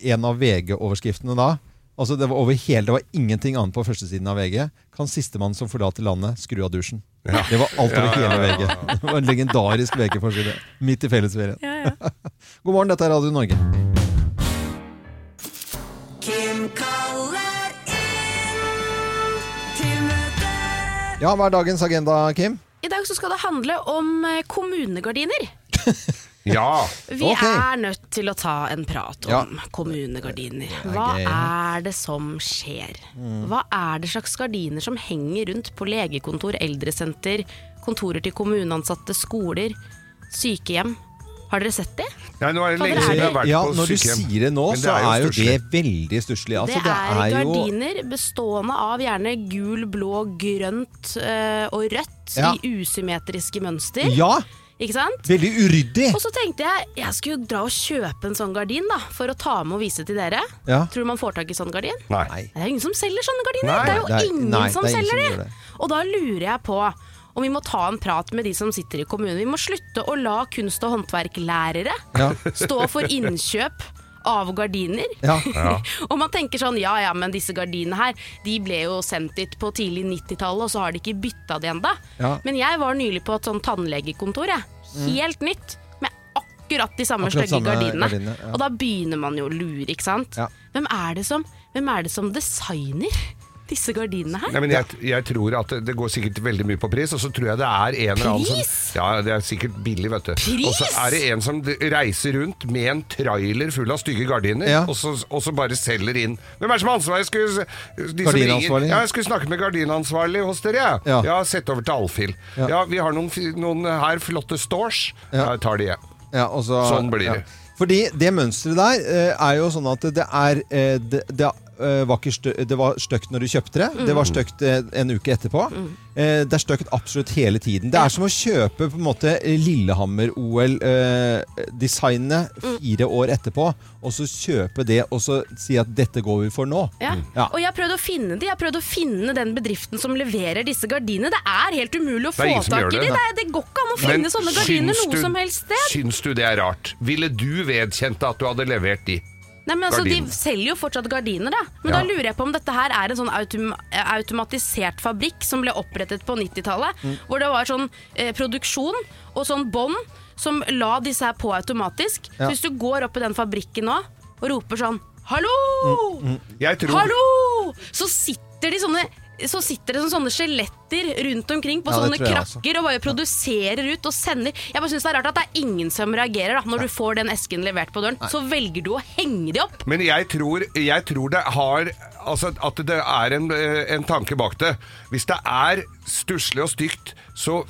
en av VG-overskriftene da Altså det var over hele, det var ingenting annet på førstesiden av VG. Kan sistemann som forlater landet, skru av dusjen. Det var alt over hele VG. Det var en legendarisk VG-forside. Midt i fellesferien. God morgen, dette er Radio Norge. Kim kaller inn til møte. Ja, hva er dagens agenda, Kim? I dag så skal det handle om eh, kommunegardiner. Ja. Vi okay. er nødt til å ta en prat om Ja. kommunegardiner. er Hva er det som skjer? Hva er det slags gardiner som henger rundt på legekontor, eldresenter, kontorer til kommuneansatte, skoler, sykehjem? Har dere sett det? Nei, nå er det lenge er siden jeg har vært Ja, på når du sier det nå, det så er jo det veldig stusslig. Altså, det, er, jo gardiner bestående av gjerne gul, blå, grønt øh, og rødt Ja. i usymmetriske mønster. Ja! Ikke sant? Veldig uryddig! Og så tenkte jeg jeg skulle dra og kjøpe en sånn gardin da, for å ta med og vise til dere. Ja. Tror du man får tak i sånn gardin? Nei. Det er ingen som selger sånne gardiner. Nei, det er jo det er- ingen nei, som ingen selger som det. Og da lurer jeg på om vi må ta en prat med de som sitter i kommunen. Vi må slutte å la kunst- og håndverklærere Ja. stå for innkjøp av gardiner. Ja. og man tenker sånn, ja ja, men disse gardinene her, de ble jo sendt dit på tidlig 90-tallet, og så har de ikke bytta det enda. Ja. Men jeg var nylig på et sånn tannlegekontor, jeg. Helt nytt. Med akkurat de samme stygge gardinene. gardinene. ja. Og da begynner man jo å lure, ikke sant? Ja. Hvem, er det som, hvem er det som designer disse gardinene her? Nei, men jeg, jeg tror at det, går sikkert veldig mye på pris, og så tror jeg det er en eller annen som Ja, det er sikkert billig, vet du. Pris? Og så er det en som reiser rundt med en trailer full av stygge gardiner, Ja. og, så, og så bare selger inn Hvem er det som har ansvaret? Jeg Skulle, de som Gardinansvarlig. Ja, jeg skulle snakke med gardinansvarlig hos dere, jeg. Ja. Ja. sett over til Alfhild. Ja. Ja. vi har noen, fi- noen her flotte stores. Ja. Jeg tar de, jeg. Ja, og så- Sånn blir det. Fordi det mønsteret der eh, er jo sånn at det er eh, Det, det eh, var, ikke stø det var stygt når du kjøpte det. Det var stygt eh, en uke etterpå. Eh, det er stygt absolutt hele tiden. Det er som å kjøpe på en måte Lillehammer-OL-designet fire år etterpå, og så kjøpe det og så si at dette går vi for nå. Ja. Ja. Og jeg har prøvd å finne de. Jeg har prøvd å finne den bedriften som leverer disse gardinene. Det er helt umulig å få tak i det. de. Det, er, det går ikke an å finne sånne gardiner noe du- som helst sted. Syns du det er rart? Ville du vedkjent at du hadde levert de? Nei, men altså. De selger jo fortsatt gardiner, da. Men Ja. da lurer jeg på om dette her er en sånn autom automatisert fabrikk som ble opprettet på 90-tallet. Mm. Hvor det var sånn eh, produksjon og sånn bånd som la disse her på automatisk. Ja. Så hvis du går opp i den fabrikken nå og roper sånn Hallo! Mm, Jeg tror Hallo! Så sitter de sånne så sitter det sånne skjeletter rundt omkring på Ja, sånne krakker og bare produserer ut og sender. Jeg bare synes Det er rart at det er ingen som reagerer da når du får den esken levert på døren. Så velger du å henge de opp. Men jeg tror, jeg tror det har Altså at det er en, eh, en tanke bak det. Hvis det er stusslig og stygt, så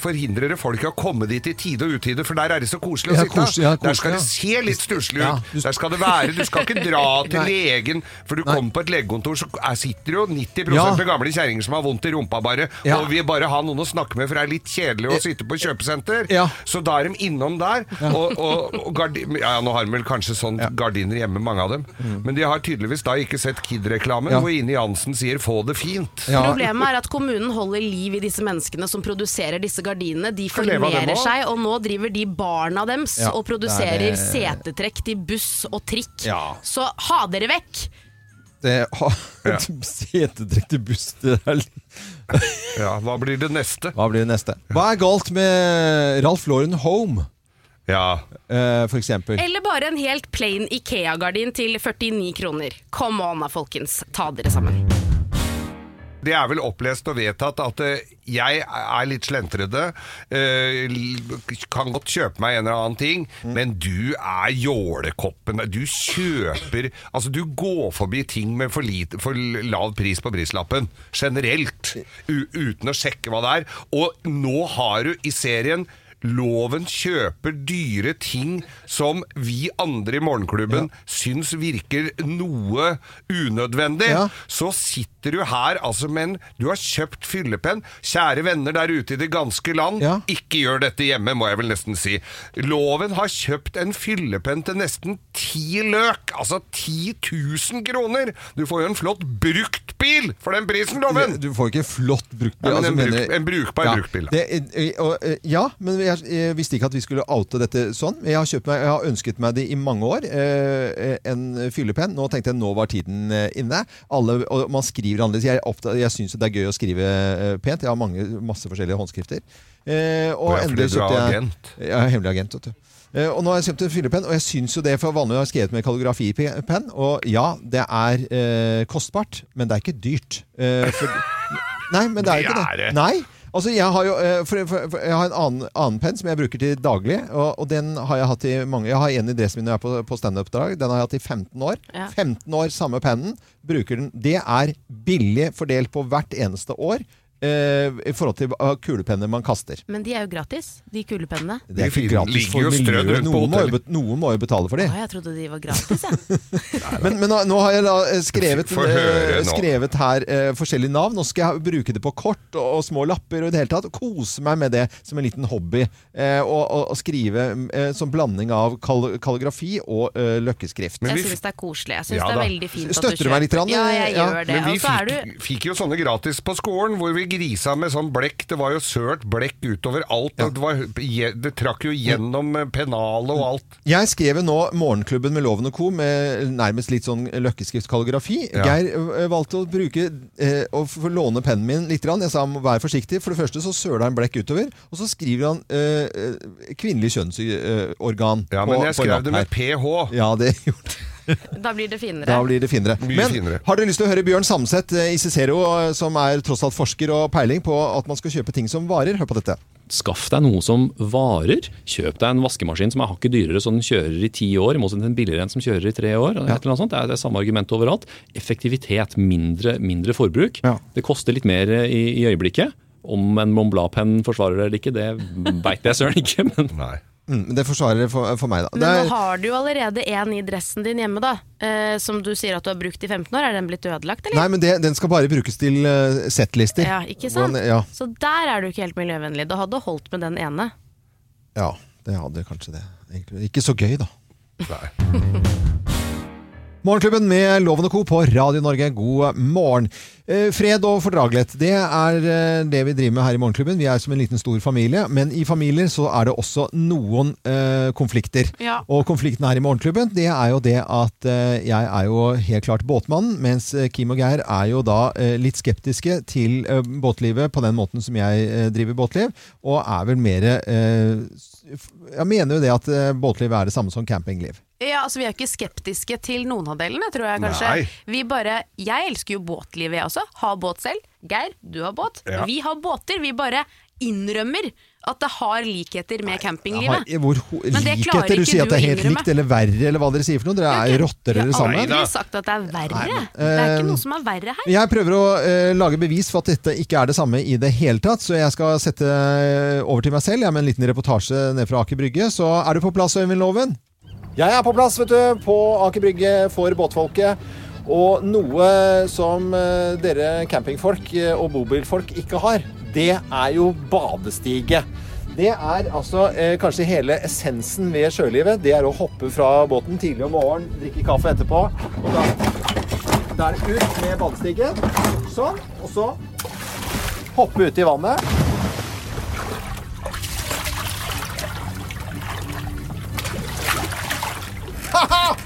forhindrer det folk å komme dit i tide og utide, for der er det så koselig å Ja, sitte. koselig, ja, der skal det se litt stusslig ut. Der skal det være Du skal ikke dra til legen, for du Nei. kommer på et legekontor, så er- sitter jo 90 Ja. med gamle kjerringer som har vondt i rumpa bare, og vil bare ha noen å snakke med, for det er litt kjedelig å sitte på kjøpesenter. Så da er de innom der. Og, og, og gardi ja, nå har de vel kanskje sånn gardiner hjemme, mange av dem. Men de har tydeligvis da ikke sett Kid-reklamen, Ja. hvor Ine Jansen sier 'få det fint'. Ja. Problemet er at kommunen holder liv i disse menneskene som produserer disse gardinene. De formerer seg, og nå driver de barna deres Ja, og produserer det... setetrekk til buss og trikk. Ja. Så ha dere vekk! Det, ha, Ja. Setetrekk til buss det er, Ja, hva blir det neste? Hva blir det neste? Hva er galt med Ralph Lauren Home, Ja, Uh, for eksempel? Eller bare en helt plain Ikea-gardin til 49 kroner. Come on da, folkens. Ta dere sammen. Det er vel opplest og vedtatt at eh, jeg er litt slentrete, eh, kan godt kjøpe meg en eller annen ting, men du er jålekoppen. Du kjøper Altså, du går forbi ting med for, lite, for lav pris på prislappen, generelt, u uten å sjekke hva det er. Og nå har du i serien Loven kjøper dyre ting som vi andre i Morgenklubben syns virker noe unødvendig. Ja. Så sitter du her altså med en Du har kjøpt fyllepenn. Kjære venner der ute i det ganske land, Ja. ikke gjør dette hjemme, må jeg vel nesten si. Loven har kjøpt en fyllepenn til nesten ti løk. Altså 10 000 kroner! Du får jo en flott bruktbil for den prisen, Loven! Du får ikke flott bruktbil. Ja, men altså, en bruk- mener- en brukbar ja, bruktbil. Det, eh, eh, ja, men jeg, jeg visste ikke at vi skulle oute dette sånn. Jeg har, meg, jeg har ønsket meg det i mange år. Eh, en fyllepenn. Nå tenkte jeg nå var tiden eh, inne. Alle, og man skriver annerledes. Jeg, opptatt- jeg syns det er gøy å skrive eh, pent. Jeg har mange, masse forskjellige håndskrifter. Eh, og og jeg, endelig er kjøpte jeg- agent. Jeg er hemmelig agent, vet du. Eh, og nå har jeg kjøpt en fyllepenn, og jeg syns jo det, for vanlig har jeg skrevet med kalligrafipenn, og ja, det er eh, kostbart, men det er ikke dyrt. Eh, for, nei, men det er jo ikke det. det. Nei. Altså, jeg har jo eh, for, for, for, Jeg har en annen, annen penn som jeg bruker til daglig, og, og den har jeg hatt i mange Jeg har en i dressen min når jeg er på, på standup-drag. Den har jeg hatt i 15 år. Ja. 15 år, samme pennen. Bruker den. Det er billig fordelt på hvert eneste år. Eh, I forhold til uh, kulepenner man kaster. Men de er jo gratis, de kulepennene. Det er ikke gratis for miljøet. Noen må, jo, noen må jo betale for Å, de. jeg trodde de var gratis, jeg. Men, men nå, nå har jeg da eh, skrevet, eh, skrevet her eh, forskjellige navn. Nå skal jeg bruke det på kort og, og små lapper og i det hele tatt. Kose meg med det som en liten hobby. Eh, og, og, og skrive som blanding av kal kalligrafi og løkkeskrift. Men Jeg vi- syns det er koselig. Jeg syns Ja det er veldig fint at Støtter du du meg litt, Rann, Ja, jeg Ja, gjør det. Men vi fikk, du fikk jo sånne gratis på skolen, hvor vi grisa med sånn blekk. Det var jo sølt blekk utover alt. Ja. Det, var, det trakk jo gjennom eh, pennalet og alt. Jeg skrev nå Morgenklubben med Loven og Co. med nærmest litt sånn løkkeskriftkalligrafi. Ja. Geir valgte å bruke eh, å låne pennen min litt. Jeg sa han må være forsiktig. For det første så søler han blekk utover, og så skriver han eh, eh, kvinnelig kjønnsorgan Ja, men jeg skrev det med ph. Ja, det gjorde Da blir det finere. Da blir det finere. Men finere. har dere lyst til å høre Bjørn Samset eh, i Cicero, eh, som er tross alt forsker og peiling på at man skal kjøpe ting som varer? Hør på dette. Skaff deg noe som varer. Kjøp deg en vaskemaskin som er hakket dyrere, så den kjører i ti år, i motsetning til en billigere en som kjører i tre år. Et eller annet sånt. Det er det samme argument overalt. Effektivitet, mindre, mindre forbruk. Ja. Det koster litt mer i, i øyeblikket. Om en Mont Blanc-penn forsvarer det eller ikke, det veit jeg søren ikke. Men Nei. Mm, men det forsvarer for, for meg, da. Men Det er- nå har du jo allerede en i dressen din hjemme, da. Eh, som du sier at du har brukt i 15 år. Er den blitt ødelagt, eller? Nei, men det, den skal bare brukes til uh, settlister. Ja, ikke sant? Hvordan- Ja, Så der er du ikke helt miljøvennlig. Det hadde holdt med den ene. ja, det hadde kanskje det. Egentlig. Ikke så gøy, da. Nei. Morgenklubben med Loven og Co. på Radio Norge, god morgen. Eh, fred og fordragelighet, det er eh, det vi driver med her i Morgenklubben. Vi er som en liten stor familie, men i familier så er det også noen eh, konflikter. Ja. Og konflikten her i Morgenklubben, det er jo det at eh, jeg er jo helt klart båtmannen, mens eh, Kim og Geir er jo da eh, litt skeptiske til båtlivet på den måten som jeg driver båtliv, og er vel mer Jeg mener jo det at båtliv er det samme som campingliv. Ja, altså Vi er ikke skeptiske til noen av delene, tror jeg kanskje. Nei. Vi bare, Jeg elsker jo båtlivet, jeg også. Har båt selv. Geir, du har båt. Ja. Vi har båter. Vi bare innrømmer at det har likheter med campinglivet. hvor Men det klarer likheter? Du ikke sier du at det er helt likt eller verre, eller hva dere sier for noe. Dere er rotter Jeg har aldri sagt at det er verre. Nei, det er eh, ikke noe som er verre her. Jeg prøver å uh, lage bevis for at dette ikke er det samme i det hele tatt, så jeg skal sette eh, over til meg selv jeg, med en liten reportasje ned fra Aker Brygge. Så er du på plass, Øyvind Loven? Jeg er på plass, vet du, på Aker Brygge for båtfolket. Og noe som eh, dere campingfolk eh, og bobilfolk ikke har, det er jo badestige. Det er altså eh, kanskje hele essensen ved sjølivet. Det er å hoppe fra båten tidlig om morgenen, drikke kaffe etterpå. Og da er det ut med badestige. Sånn. Og så hoppe ut i vannet.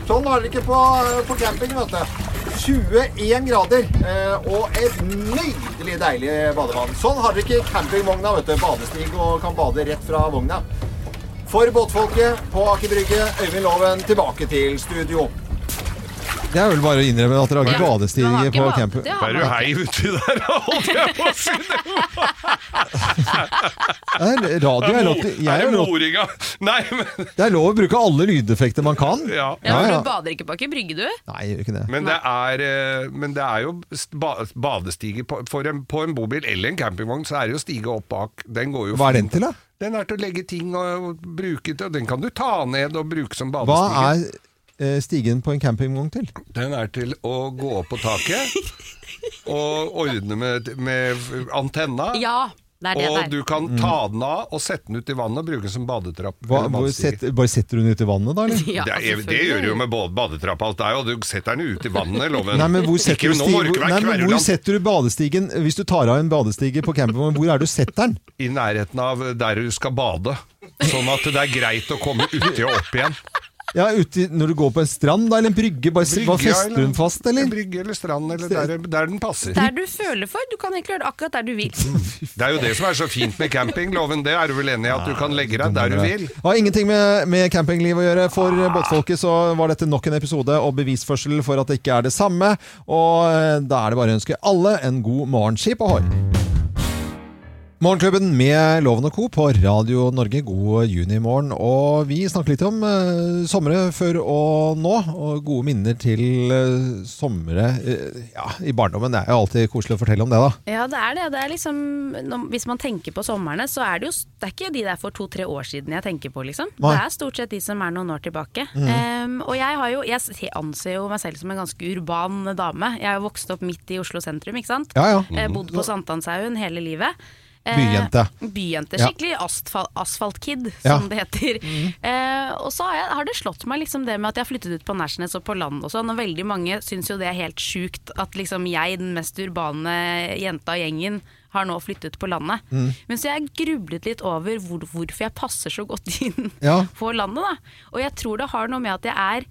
Sånn var det ikke på, på camping, vet du. 21 grader eh, og et nydelig deilig badevann. Sånn har dere ikke campingvogna, vet du. Badestig og kan bade rett fra vogna. For båtfolket på Aker Brygge, Øyvind Loven tilbake til studio. Det er vel bare å innrømme at dere har ikke Ja. Badestige på campen. er jo du heiv uti der, holdt jeg på å si. Det radio er lov til jeg Er det moringa? Nei, men Det er lov å bruke alle lydeffekter man kan. ja. Ja, Ja. Du bader ikke på Aker Brygge, du? Nei, jeg gjør ikke det. Men det er, eh, men det er jo st- badestige på, for en, på en bobil eller en campingvogn, så er det jo stige opp bak. Den går jo Hva er den til, da? Den er til å legge ting og, og bruke til, og den kan du ta ned og bruke som badestige. Hva er stigen på en campingvogn til? Den er til å gå opp på taket og ordne med, med antenna. Ja, det er det Og der. du kan ta den av og sette den ut i vannet og bruke den som badetrapp. Hva, set, bare setter du den ut i vannet, da? eller? Ja, det, er, det gjør du jo med badetrapp alt det er jo. Du setter den ut i vannet, loven. Nei, men hvor setter, Ikke du nå sti, må du ikke hvor, nei, men hvor setter du badestigen Hvis du tar av en badestige på campingvogn, hvor er det du setter den? I nærheten av der du skal bade. Sånn at det er greit å komme uti og opp igjen. Ja, ute, Når du går på en strand da, eller en brygge, bare, brygge bare fester du den fast, eller? En brygge eller strand, eller der, der den passer. Der du føler for. Du kan egentlig gjøre det akkurat der du vil. Det er jo det som er så fint med camping, loven. Det er du vel enig i? At du kan legge deg der du vil? Har ingenting med, med campingliv å gjøre. For båtfolket så var dette nok en episode og bevisførsel for at det ikke er det samme. Og eh, da er det bare å ønske alle en god morgenskip ohoi! Morgenklubben med Loven og Co. på Radio Norge. God junimorgen. Og vi snakker litt om eh, somre før og nå, og gode minner til eh, somre eh, ja, i barndommen. Det er jo alltid koselig å fortelle om det, da. Ja, det er det. det er liksom, når, hvis man tenker på somrene, så er det jo Det er ikke de der for to-tre år siden jeg tenker på, liksom. Nei. Det er stort sett de som er noen år tilbake. Mm. Um, og jeg har jo Jeg anser jo meg selv som en ganske urban dame. Jeg har jo vokst opp midt i Oslo sentrum, ikke sant. Ja, ja. Mm. Bodd på Sankthanshaugen hele livet. Eh, Byjente. Byjente. Ja. Skikkelig asfal asfaltkid, Ja. som det heter. Eh, og så har, jeg, har det slått meg liksom det med at jeg har flyttet ut på Nærsnes og på land og sånn, og veldig mange syns jo det er helt sjukt at liksom jeg, den mest urbane jenta i gjengen, har nå flyttet på landet. Mm. Men så jeg grublet litt over hvor, hvorfor jeg passer så godt inn Ja. på landet, da. Og jeg tror det har noe med at jeg er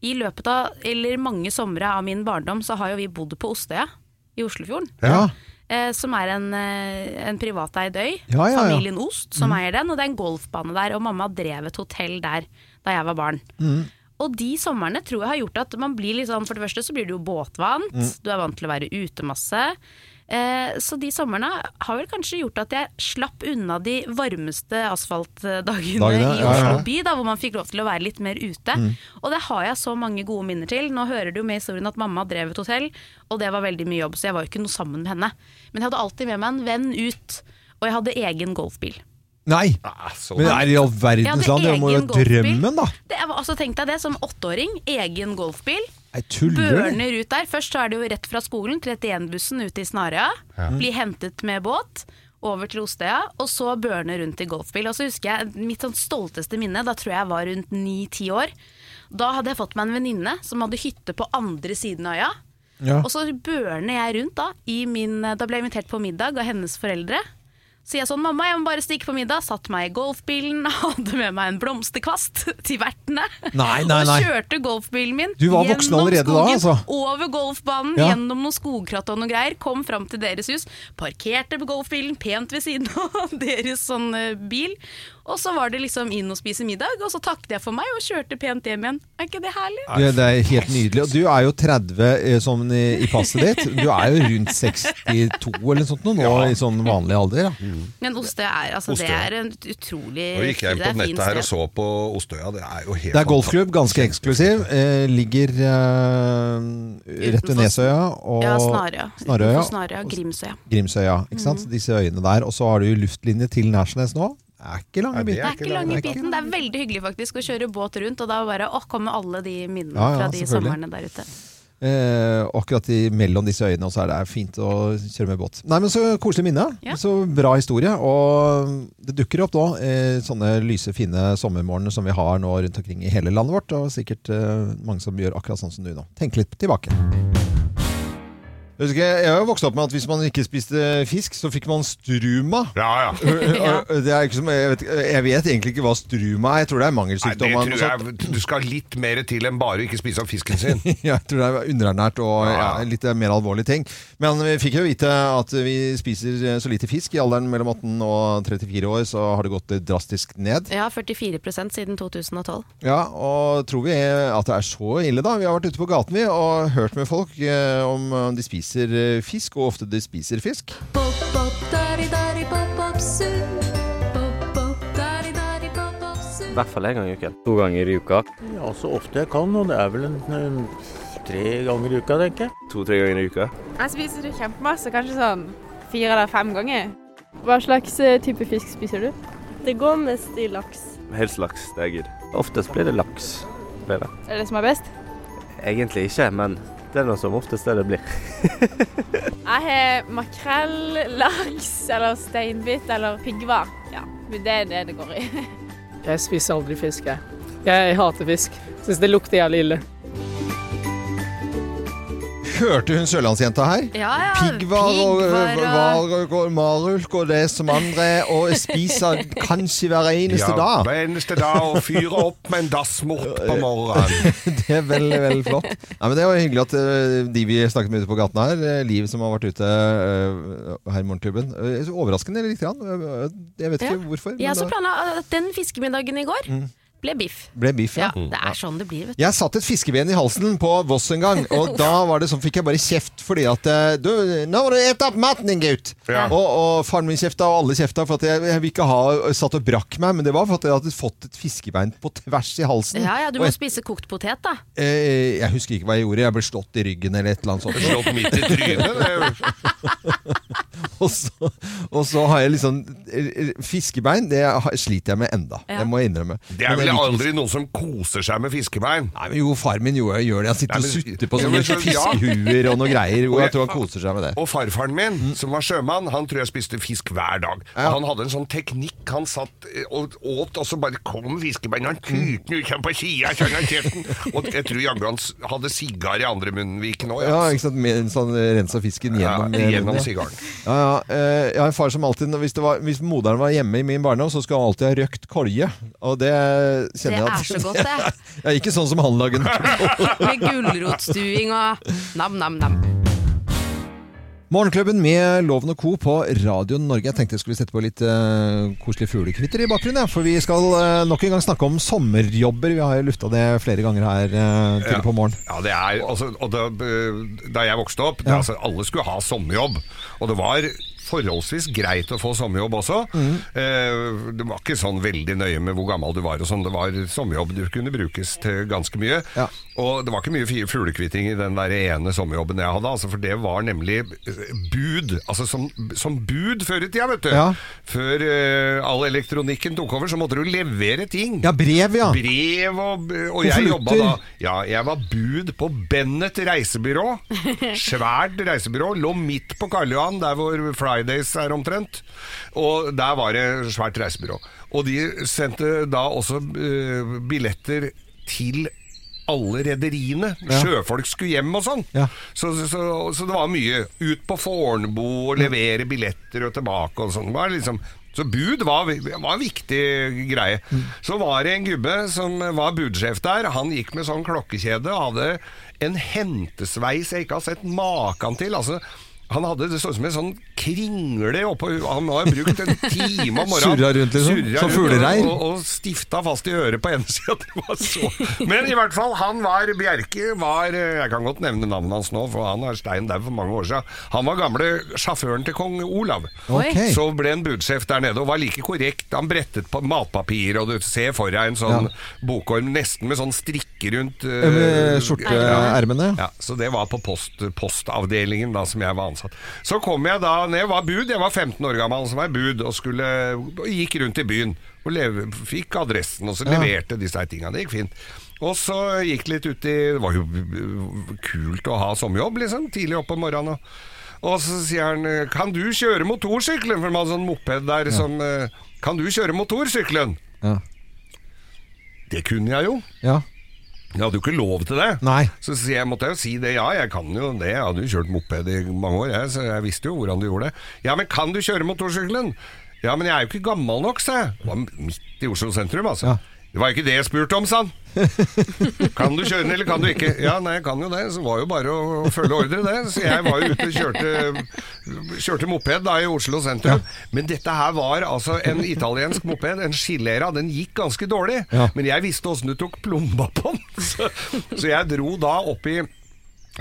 i løpet av, eller mange somre av min barndom, så har jo vi bodd på Ostøya i Oslofjorden. Ja. Eh, som er en, eh, en privateid øy. Ja, ja. Familien Ost som eier den, og det er en golfbane der. Og mamma drev et hotell der da jeg var barn. Mm. Og de somrene tror jeg har gjort at man blir litt sånn For det første så blir du jo båtvant, Mm. du er vant til å være ute masse. Eh, så de somrene har vel kanskje gjort at jeg slapp unna de varmeste asfaltdagene Dagene, i Oslo ja. by, da, hvor man fikk lov til å være litt mer ute. Mm. Og det har jeg så mange gode minner til. Nå hører du jo med historien at mamma drev et hotell, og det var veldig mye jobb, så jeg var jo ikke noe sammen med henne. Men jeg hadde alltid med meg en venn ut, og jeg hadde egen golfbil. Nei! Ah, men det er i all verdens land? Det må jo drømmen, da! Det var, altså, tenk deg det, som åtteåring, egen golfbil. Børner ut der. Først så er det jo rett fra skolen, 31-bussen ute i Snarøya. Blir hentet med båt. Over til Ostøya, og så børne rundt i golfbil. Og så husker jeg Mitt sånn stolteste minne, da tror jeg jeg var rundt ni-ti år. Da hadde jeg fått meg en venninne som hadde hytte på andre siden av øya. Ja. Og så børner jeg rundt da. I min, da ble jeg invitert på middag av hennes foreldre. Så jeg sånn, mamma, jeg må bare stikke på middag. Satt meg i golfbilen, hadde med meg en blomsterkvast til vertene. Nei, nei, nei. Og kjørte golfbilen min Du var gjennom skogen, da, altså. Over golfbanen, Ja. gjennom noen skogkratt og noe greier. Kom fram til deres hus, parkerte på golfbilen pent ved siden av deres sånn eh, bil. Og så var det liksom inn og spise middag, og så takket jeg for meg og kjørte pent hjem igjen. Er ikke det herlig? Du, det er helt nydelig. Og du er jo 30 eh, sånn i, i passet ditt. Du er jo rundt 62 eller noe sånt nå, nå i sånn vanlig alder. Ja. Men Ostøya er, altså, det er en utrolig Nå gikk jeg inn på nettet her og så på Ostøya. Det er jo helt Det er golfklubb, ganske eksklusiv. Eh, ligger eh, rett ved Nesøya og Ja, Snarøya. Snarøya. Snarøya, Grimsøya. Grimsøya. Ikke sant? Mm. Disse øyene der. Og så har du luftlinje til Nærsnes nå. Det er ikke lange Nei, det biten. Det er ikke lang biten. Det er veldig hyggelig faktisk å kjøre båt rundt, og da bare å, kommer alle de minnene Ja, ja, fra de somrene der ute. Eh, akkurat i, mellom disse øyene og så er det fint å kjøre med båt. Nei, men Så koselig minne. Ja. Så bra historie. Og det dukker opp nå eh, sånne lyse, fine sommermorgener som vi har nå rundt omkring i hele landet vårt. Og sikkert eh, mange som gjør akkurat sånn som du nå. Tenk litt tilbake. Jeg husker, jeg har jo vokst opp med at hvis man ikke spiste fisk, så fikk man struma. Ja, ja. Det er ikke som, jeg, vet, jeg vet egentlig ikke hva struma er. Jeg tror det er Nei, mangelsykdom. det tror jeg Du skal litt mer til enn bare å ikke spise av fisken sin. Jeg tror det er underernært og Ja, ja, ja. litt mer alvorlige ting. Men vi fikk jo vite at vi spiser så lite fisk. I alderen mellom 18 og 34 år så har det gått drastisk ned. Ja, 44% siden 2012. Ja, og tror vi at det er så ille da? Vi har vært ute på gaten vi og hørt med folk eh, om de spiser eh, fisk, og ofte de spiser fisk. I hvert fall én gang i uken. To ganger i uka. Ja, så ofte jeg kan, og det er vel en, en tre ganger i uka, tenker jeg. To-tre ganger i uka. Jeg spiser kjempemasse, kanskje sånn fire eller fem ganger. Hva slags eh, type fisk spiser du? Det går mest i laks. Helst laks, det er gøy. Oftest blir det laks. Blir det. Er det det som er best? Egentlig ikke, men det er noe som oftest det det blir. Jeg har makrell, laks eller steinbit eller piggvar. Ja, det er det det går i. Jeg spiser aldri fisk, jeg. Jeg hater fisk. Syns det lukter jævlig ille. Hørte hun sørlandsjenta her? Ja, ja. Piggvar og piggvar og- var og marulk og det som andre, og spiser kanskje hver eneste ja, dag. Hver eneste dag, og fyre opp med en dassmort på morgenen. Det er veldig, veldig flott. Ja, men det var hyggelig at eh, de vi snakket med ute på gaten her, Liv som har vært ute her i Morgenklubben Overraskende litt. Grann. Jeg vet ikke Ja. hvorfor. Jeg har så det planla at den fiskemiddagen i går ble biff. ble biff, ja. Ja, det er sånn det blir, vet du. Jeg satt et fiskeben i halsen på Voss en gang, og da var det sånn, fikk jeg bare kjeft fordi at eh, Du, nå må du ete opp maten din, gutt! Ja. Og, og faren min kjefta, og alle kjefta, for at jeg, jeg vil ikke ha satt og brakk meg, men det var for at jeg hadde fått et fiskebein på tvers i halsen. Ja, ja, Du må jeg, spise kokt potet, da. eh, jeg husker ikke hva jeg gjorde, jeg ble slått i ryggen eller et eller annet sånt. Slått midt i trynet. og, så, og så har jeg liksom eh, Fiskebein, det sliter jeg med enda. Ja. Det må jeg innrømme. Det er vel liker aldri noen som koser seg med fiskebein. Nei, men Jo, far min gjør, gjør det. Han sitter Nei, og sutter på Ja, sånne men så- ja. fiskehuer og noe greier. Og Og jeg tror han koser seg med det. Og farfaren min, som var sjømann, han tror jeg spiste fisk hver dag. Ja. Han hadde en sånn teknikk. Han satt eh, og åt, og så bare kom fiskebein. Han tuten ut sånn på sida, sånn av kjeften. Og jeg tror jaggu han s- hadde sigar i andre munnviken òg. Ja, ikke sant? Med en sånn rensa fisken gjennom, Ja, gjennom munnen, sigaren. Ja, ja. Eh, Jeg har en far som alltid hvis, det var, hvis moderen var hjemme i min barndom, så skulle han alltid ha røkt kolje. Og det kjenner jeg Det er så godt, det. Ja, ikke sånn som han lager den. Med gulrotstuing og nam-nam-nam. Morgenklubben med Loven og Co. på Radio Norge. Jeg tenkte jeg skulle sette på litt uh, koselige fuglekvitter i bakgrunnen. Ja, for vi skal uh, nok en gang snakke om sommerjobber. Vi har jo lufta det flere ganger her uh, tidlig Ja. på morgenen. Ja, det er, altså, og da, da jeg vokste opp, det, Ja. altså, alle skulle ha sommerjobb. Og det var forholdsvis greit å få sommerjobb også. Mm. Eh, det var ikke sånn veldig nøye med hvor gammel du var og sånn. Det var sommerjobb du kunne brukes til ganske mye. Og det var ikke mye fuglekvitting i den der ene sommerjobben jeg hadde, altså, for det var nemlig eh, bud. Altså som, som bud før i tida, vet du. Ja. Før eh, all elektronikken tok over, så måtte du levere ting. Ja, brev, ja. Brev og, og jeg jobba da Ja, jeg var bud på Bennett reisebyrå. Svært reisebyrå. Lå midt på Karl Johan, der hvor Fridays er omtrent. Og der var det svært reisebyrå. Og de sendte da også uh, billetter til alle rederiene. Ja. Sjøfolk skulle hjem og sånn. Ja. Så, så, så det var mye. Ut på Fornebu og levere billetter og tilbake og sånn. Liksom så bud var, var en viktig greie. Så var det en gubbe som var budsjef der. Han gikk med sånn klokkekjede og hadde en hentesveis jeg ikke har sett maken til. Altså, han hadde det sånn som en sånn kringle oppå Han har brukt en time om morgenen. Surra rundt, liksom? Surra Som fuglereir? Og, og stifta fast i øret på ene sida. Det var så Men i hvert fall, han var Bjerke var Jeg kan godt nevne navnet hans nå, for han er stein dau for mange år siden. Han var gamle sjåføren til kong Olav. Okay. Så ble han budsjef der nede, og var like korrekt. Han brettet på matpapir, og du ser for deg en sånn bokorm nesten med sånn strikke rundt uh, Med skjorteermene. ja, så det var på post, postavdelingen da som jeg var ansatt. Så kom jeg da ned, var bud, jeg var 15 år gammel, som var bud, og skulle, og gikk rundt i byen. Og leve, fikk adressen, og så Ja. leverte disse tinga. Det gikk fint. Og så gikk det litt ut i Det var jo kult å ha sommerjobb, liksom. Tidlig opp om morgenen. Og, og så sier han Kan du kjøre motorsykkelen? For de hadde sånn moped der som eh, Kan du kjøre motorsykkelen? Ja. Det kunne jeg jo. Ja. Jeg hadde jo ikke lov til det. Nei. Så jeg, måtte jo si det. Ja, jeg kan jo det. Jeg hadde jo kjørt moped i mange år, jeg, så jeg visste jo hvordan du gjorde det. Ja, men kan du kjøre motorsykkelen? Ja, men jeg er jo ikke gammel nok, sa jeg. Det var midt i Oslo sentrum, altså. Det var ikke det jeg spurte om, sa han. Kan du kjøre den, eller kan du ikke? Ja, nei, jeg kan jo det. Så var jo bare å følge ordre, det. Så jeg var jo ute og kjørte, kjørte moped da i Oslo sentrum. Men dette her var altså en italiensk moped, en Skilera. Den gikk ganske dårlig. Ja. Men jeg visste åssen du tok plomba på den. Så, så jeg dro da opp i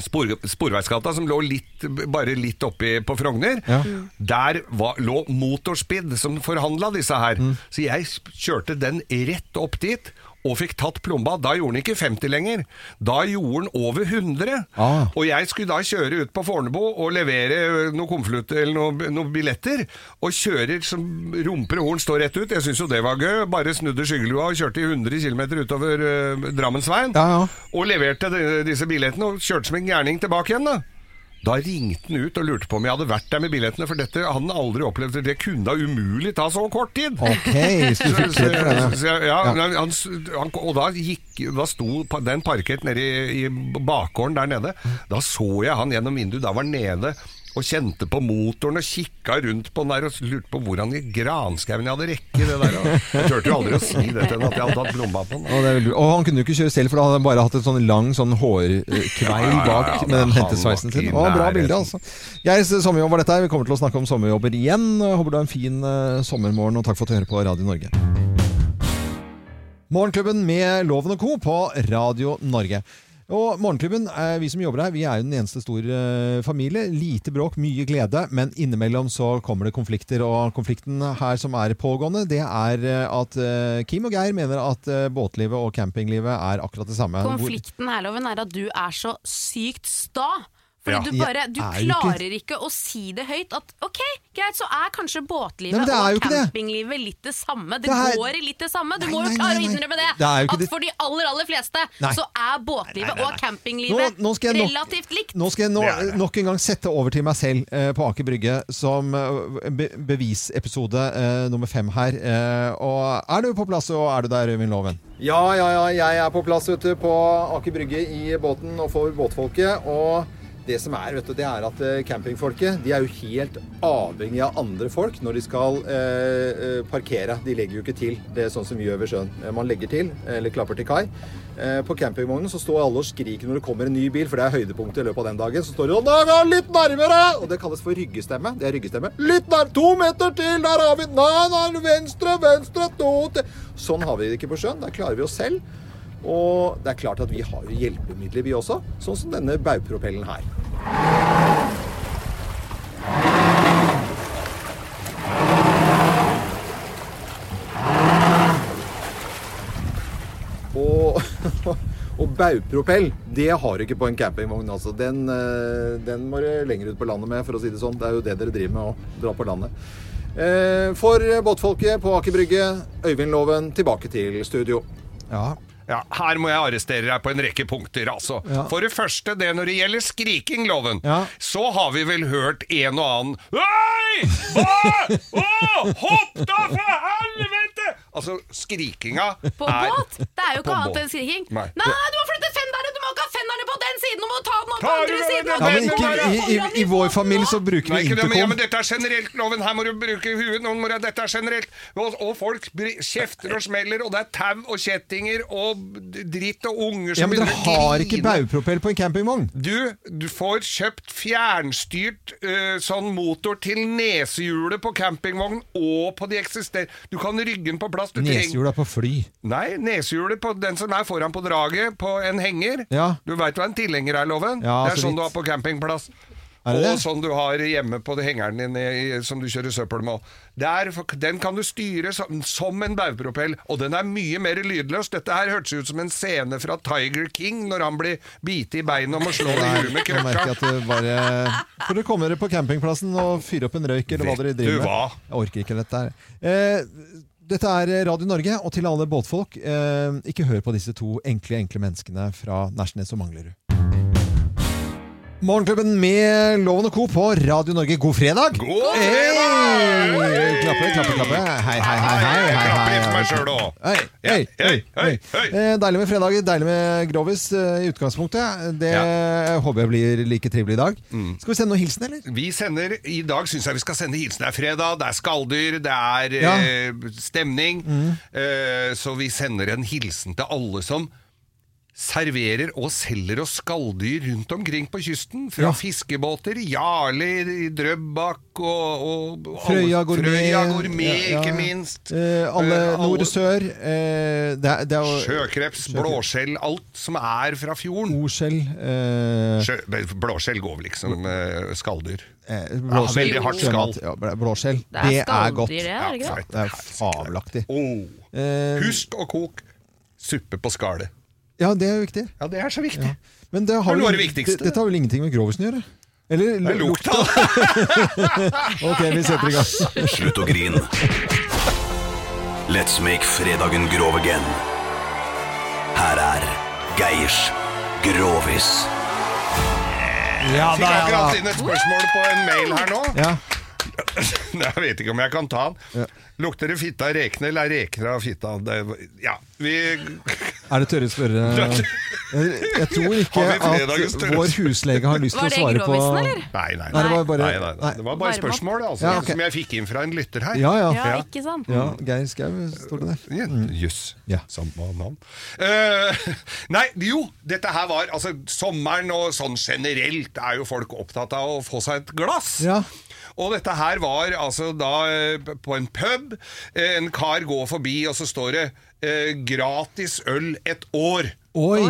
Spor, Sporveisgata, som lå litt, bare litt oppi på Frogner. Ja. Der var, lå Motorspid, som forhandla disse her. Mm. Så jeg kjørte den rett opp dit. Og fikk tatt plomba. Da gjorde den ikke 50 lenger. Da gjorde den over 100. Ah. Og jeg skulle da kjøre ut på Fornebu og levere noen konvolutter eller noen noen, billetter. Og kjører som rumper og horn står rett ut. Jeg syns jo det var gøy. Bare snudde skyggelua og kjørte i 100 km utover uh, Drammensveien. Ja, ja. Og leverte de, disse billettene og kjørte som en gærning tilbake igjen. da da ringte han ut og lurte på om jeg hadde vært der med billettene, for dette hadde han aldri opplevd. Det kunne da umulig ta så kort tid. Ok, så du fikk Så- det, så- ja, Ja. Han, han, og da, gikk, da sto den parkert nede i, i bakgården der nede. Da så jeg han gjennom vinduet. Da var han nede og kjente på motoren og kikka rundt på den der og lurte på hvordan i granskauen jeg hadde rekke det der. Jeg turte jo aldri å si det til henne at jeg hadde hatt lomma på den. Og, og han kunne jo ikke kjøre selv, for da hadde han bare hatt et sånn lang sånn hårkveil Ja, ja, bak ja, med den hentesveisen sin. Å, bra bilde, altså. Geirs sommerjobb var dette her. Vi kommer til å snakke om sommerjobber igjen. Håper du har en fin uh, sommermorgen, og takk for at du hører på Radio Norge. Morgenklubben med Loven og Co. på Radio Norge. Og Morgenklubben, eh, vi som jobber her, vi er jo den eneste store eh, familie. Lite bråk, mye glede, men innimellom så kommer det konflikter. Og konflikten her som er pågående, det er eh, at Kim og Geir mener at båtlivet og campinglivet er akkurat det samme. Konflikten her, Loven, er at du er så sykt sta. Fordi Ja. du bare, du klarer ikke- ikke å si det høyt at ok, greit, så er kanskje båtlivet Nei, er og campinglivet litt det samme. Det, Det er- går i litt det samme. Du Nei, må jo klare å innrømme det. Det at det- for de aller, aller fleste Nei. så er båtlivet og campinglivet nå nå nok- relativt likt. Nå skal jeg no, nok en gang sette over til meg selv eh, på Aker Brygge som eh, be bevisepisode eh, nummer fem her. Eh, og er du på plass, og er du der, Øyvind Loven? Ja, ja, ja. Jeg er på plass ute på Aker Brygge i båten og for båtfolket. Og det som er, vet du, det er at eh, campingfolket de er jo helt avhengig av andre folk når de skal eh, eh, parkere. De legger jo ikke til. Det er sånn som vi gjør ved sjøen. Eh, Man legger til, eller klapper til kai. Eh, På campingvognen så står alle og skriker når det kommer en ny bil, for det er høydepunktet i løpet av den dagen. Så står de sånn «Nei, litt nærmere! Og det kalles for ryggestemme. Det er ryggestemme. Litt nær, to meter til, der har vi Nei, nei, venstre, venstre, to til. Sånn har vi det ikke på sjøen. Der klarer vi oss selv. Og det er klart at vi har jo hjelpemidler, vi også. Sånn som denne baugpropellen her. Og, og baugpropell, det har du ikke på en campingvogn. Altså. Den, eh, den må du lenger ut på landet med, for å si det sånn. Det er jo det dere driver med å dra på landet. Eh, For båtfolket på Aker Brygge, Øyvind Loven, tilbake til studio. Ja. Ja, Her må jeg arrestere deg på en rekke punkter. altså. Ja. For det første, det når det gjelder skriking-loven, så har vi vel hørt en og annen Hei! Hva? Å, hopp da, for helvete! Altså, skrikinga På er båt? Det er jo ikke annet enn skriking. Nei. Nei, du må flytte ta den opp på Ta andre den siden! Ja, men ikke, i, i, I vår familie så bruker Nei, vi ikke det, men, ja, men dette er generelt, loven. Her må du bruke huet. Noen må, dette er generelt. Og, og folk kjefter og smeller, og det er tau og kjettinger og dritt og unger som Ja, men dere begynner å har ikke grine. baugpropell på en campingvogn. Du, du får kjøpt fjernstyrt øh, sånn motor til nesehjulet på campingvogn og på de eksisterende. Du kan rygge den på plass. Du trenger- Nesehjula på fly. Nei, nesehjulet på den som er foran på draget, på en henger. Ja. Du veit hva en tilhenger er, Loven? Ja, det er så sånn du har på campingplass. Er og det? sånn du har hjemme på hengeren din i, som du kjører søppel med. Der, den kan du styre som, som en baugpropell, og den er mye mer lydløs. Dette her hørtes ut som en scene fra Tiger King når han blir bitt i beinet og må slå det i huet med krøkka. bare Får dere komme dere på campingplassen og fyre opp en røyk, eller hva dere driver med? Jeg orker ikke dette her. Eh, dette er Radio Norge, og til alle båtfolk, eh, ikke hør på disse to enkle, enkle menneskene fra Nærsnes og Manglerud. Morgenklubben med Loven og Co. på Radio Norge. God fredag! God Hey! Klappe, klappe, klappe. Hei, hei, hei. hei, hei, hei, Klappe meg selv også. Hei, hei, hei, hei. Eh, Deilig med fredag, deilig med grovis eh, i utgangspunktet. Det håper jeg blir like trivelig i dag. Mm. Skal vi sende noen hilsen, eller? Vi sender, I dag syns jeg vi skal sende hilsen. Det er fredag, det er skalldyr, det er Ja. eh, stemning. Eh, så vi sender en hilsen til alle som serverer og selger oss skalldyr rundt omkring på kysten. Fra Ja. fiskebåter, Jarli, Drøbak og, og og Frøya Gourmet. Frøya Gourmet, Ja, ja. ikke minst. Eh, alle Eh, nord og sør. Eh, det, er- det er jo Sjøkreps, blåskjell, alt som er fra fjorden. Oskjell. Eh, blåskjell går vel ikke som eh, skalldyr. eh, Ja, blåskjell. veldig hardt skall. Ja, blåskjell. Det er Det er godt. det, er er fabelaktig. Oh. Eh, Husk å koke suppe på skallet. Ja, det er viktig. Ja, det er så viktig. Men det har Det vel det det- Dette har vel ingenting med grovisen å gjøre? Eller Det lukta. ok, vi setter i gang. Slutt å grine. Let's make fredagen grov again. Her er Geirs Grovis. Ja, da, Fikk akkurat inn et spørsmål på en mail her nå. Ja. Jeg vet ikke om jeg kan ta den. Lukter det fitte av rekene, eller er reker av fitta? Ja, vi Er det tørre å spørre? Jeg, jeg tror ikke at vår huslege har lyst til å svare på grovisen, eller? Nei, nei, Nei, det var bare- nei, nei, nei. Det var bare spørsmål altså, Ja, ok. som jeg fikk inn fra en lytter her. Ja, ja. Ja, ikke sant? ja Geir Skau står det der. Ja, Jøss. Ja. Samme navn. Eh, nei, jo, dette her var Altså, sommeren og sånn generelt er jo folk opptatt av å få seg et glass. Ja. Og dette her var altså da eh, på en pub. Eh, En kar går forbi, og så står det eh, 'gratis øl et år'. Oi!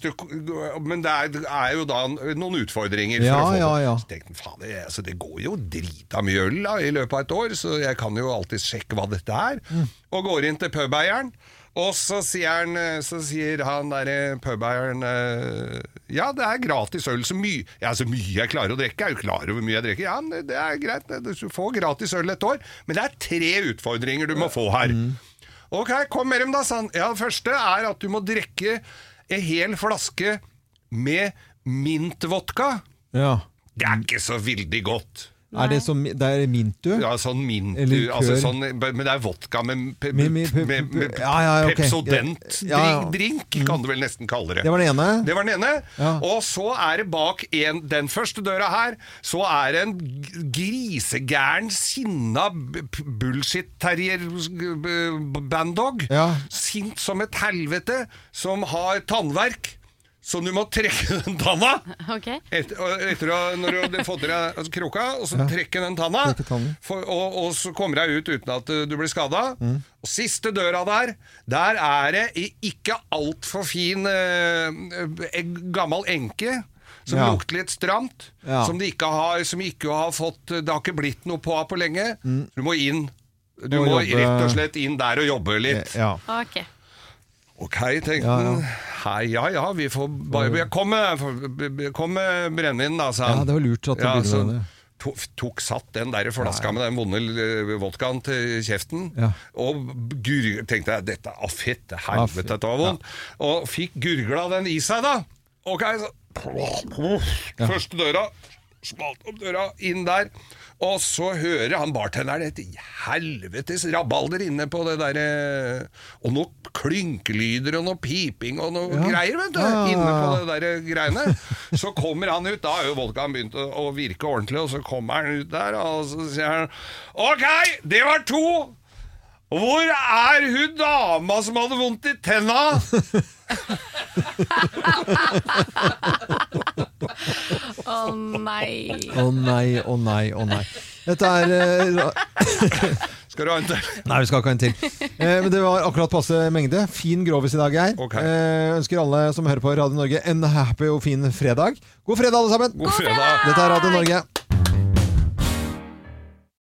Du, men det er, er jo da noen utfordringer. Ja, for å få ja, det. ja. Så tenkte jeg, faen, det, altså, det går jo drita mye øl da, i løpet av et år, så jeg kan jo alltid sjekke hva dette er. Mm. Og går inn til pubeieren, og så sier han, eh, så sier han derre pubeieren eh, Ja, det er gratis øl. Så mye, ja, så mye jeg klarer å drikke. Jeg er jo klar over mye jeg drikker. Ja, men det- er greit. Du får gratis øl et år. Men det er tre utfordringer du må få her. Ok, kom med dem da, sa han. Ja, det første er at du må drikke en hel flaske med mintvodka. Ja. Det er ikke så veldig godt. Er det som Det er mintu? Ja, sånn mintu. Eller altså sånn, Men det er vodka med, pe, Med- med- med, med ja, ja, okay. Pepsodent Ja, drink, kan du vel nesten kalle det. Det var den ene. Det var den ene. Ja. Og så er det bak en, den første døra her, så er det en grisegæren, sinna bullshit-terrier-banddog. Ja. Sint som et helvete, som har tannverk. Så du må trekke den tanna. Ok. Etter, etter å, når du har fått i deg altså, kroka, og så Ja. trekke den tanna, for, og, og så kommer jeg ut uten at uh, du blir skada. Mm. Og siste døra der, der er det i ikke altfor fin eh, gammel enke. Som Ja. lukter litt stramt. Ja. Som, de ikke har, som ikke har fått Det har ikke blitt noe på på lenge. Du må inn. Du må jobbe- rett og slett inn der og jobbe litt. Ja. Ok. Ok, tenkte Ja, ja. han. Hei, ja ja, vi får bare Kom med, kom med brennevin, da, sa ja, det var lurt at du Ja, begynte med det. to, tok satt den der flaska med den vonde vodkaen til kjeften, Ja. og gur, tenkte jeg dette er fett, Ah, helvete, dette var vondt. Og fikk gurgla den i seg, da. Ok, så Første døra, smalt opp døra, inn der. Og så hører han bartenderen et helvetes rabalder inne på det derre Og noen klynkelyder og noe piping og noe Ja. greier, vet du. Ja, ja, ja, Inne på det der greiene. Så kommer han ut, da har jo vodkaen begynt å virke ordentlig, og så kommer han ut der, og så sier han OK, det var to! Hvor er hun dama som hadde vondt i tenna? Å nei. Å nei, å nei, å nei. Dette er eh, Skal du ha en til? Nei, vi skal ikke ha en til. Eh, men det var akkurat passe mengde. Fin grovis i dag, Geir. Ok. Eh, ønsker alle som hører på Radio Norge en happy og fin fredag. God fredag, alle sammen! God fredag! Dette er Radio Norge.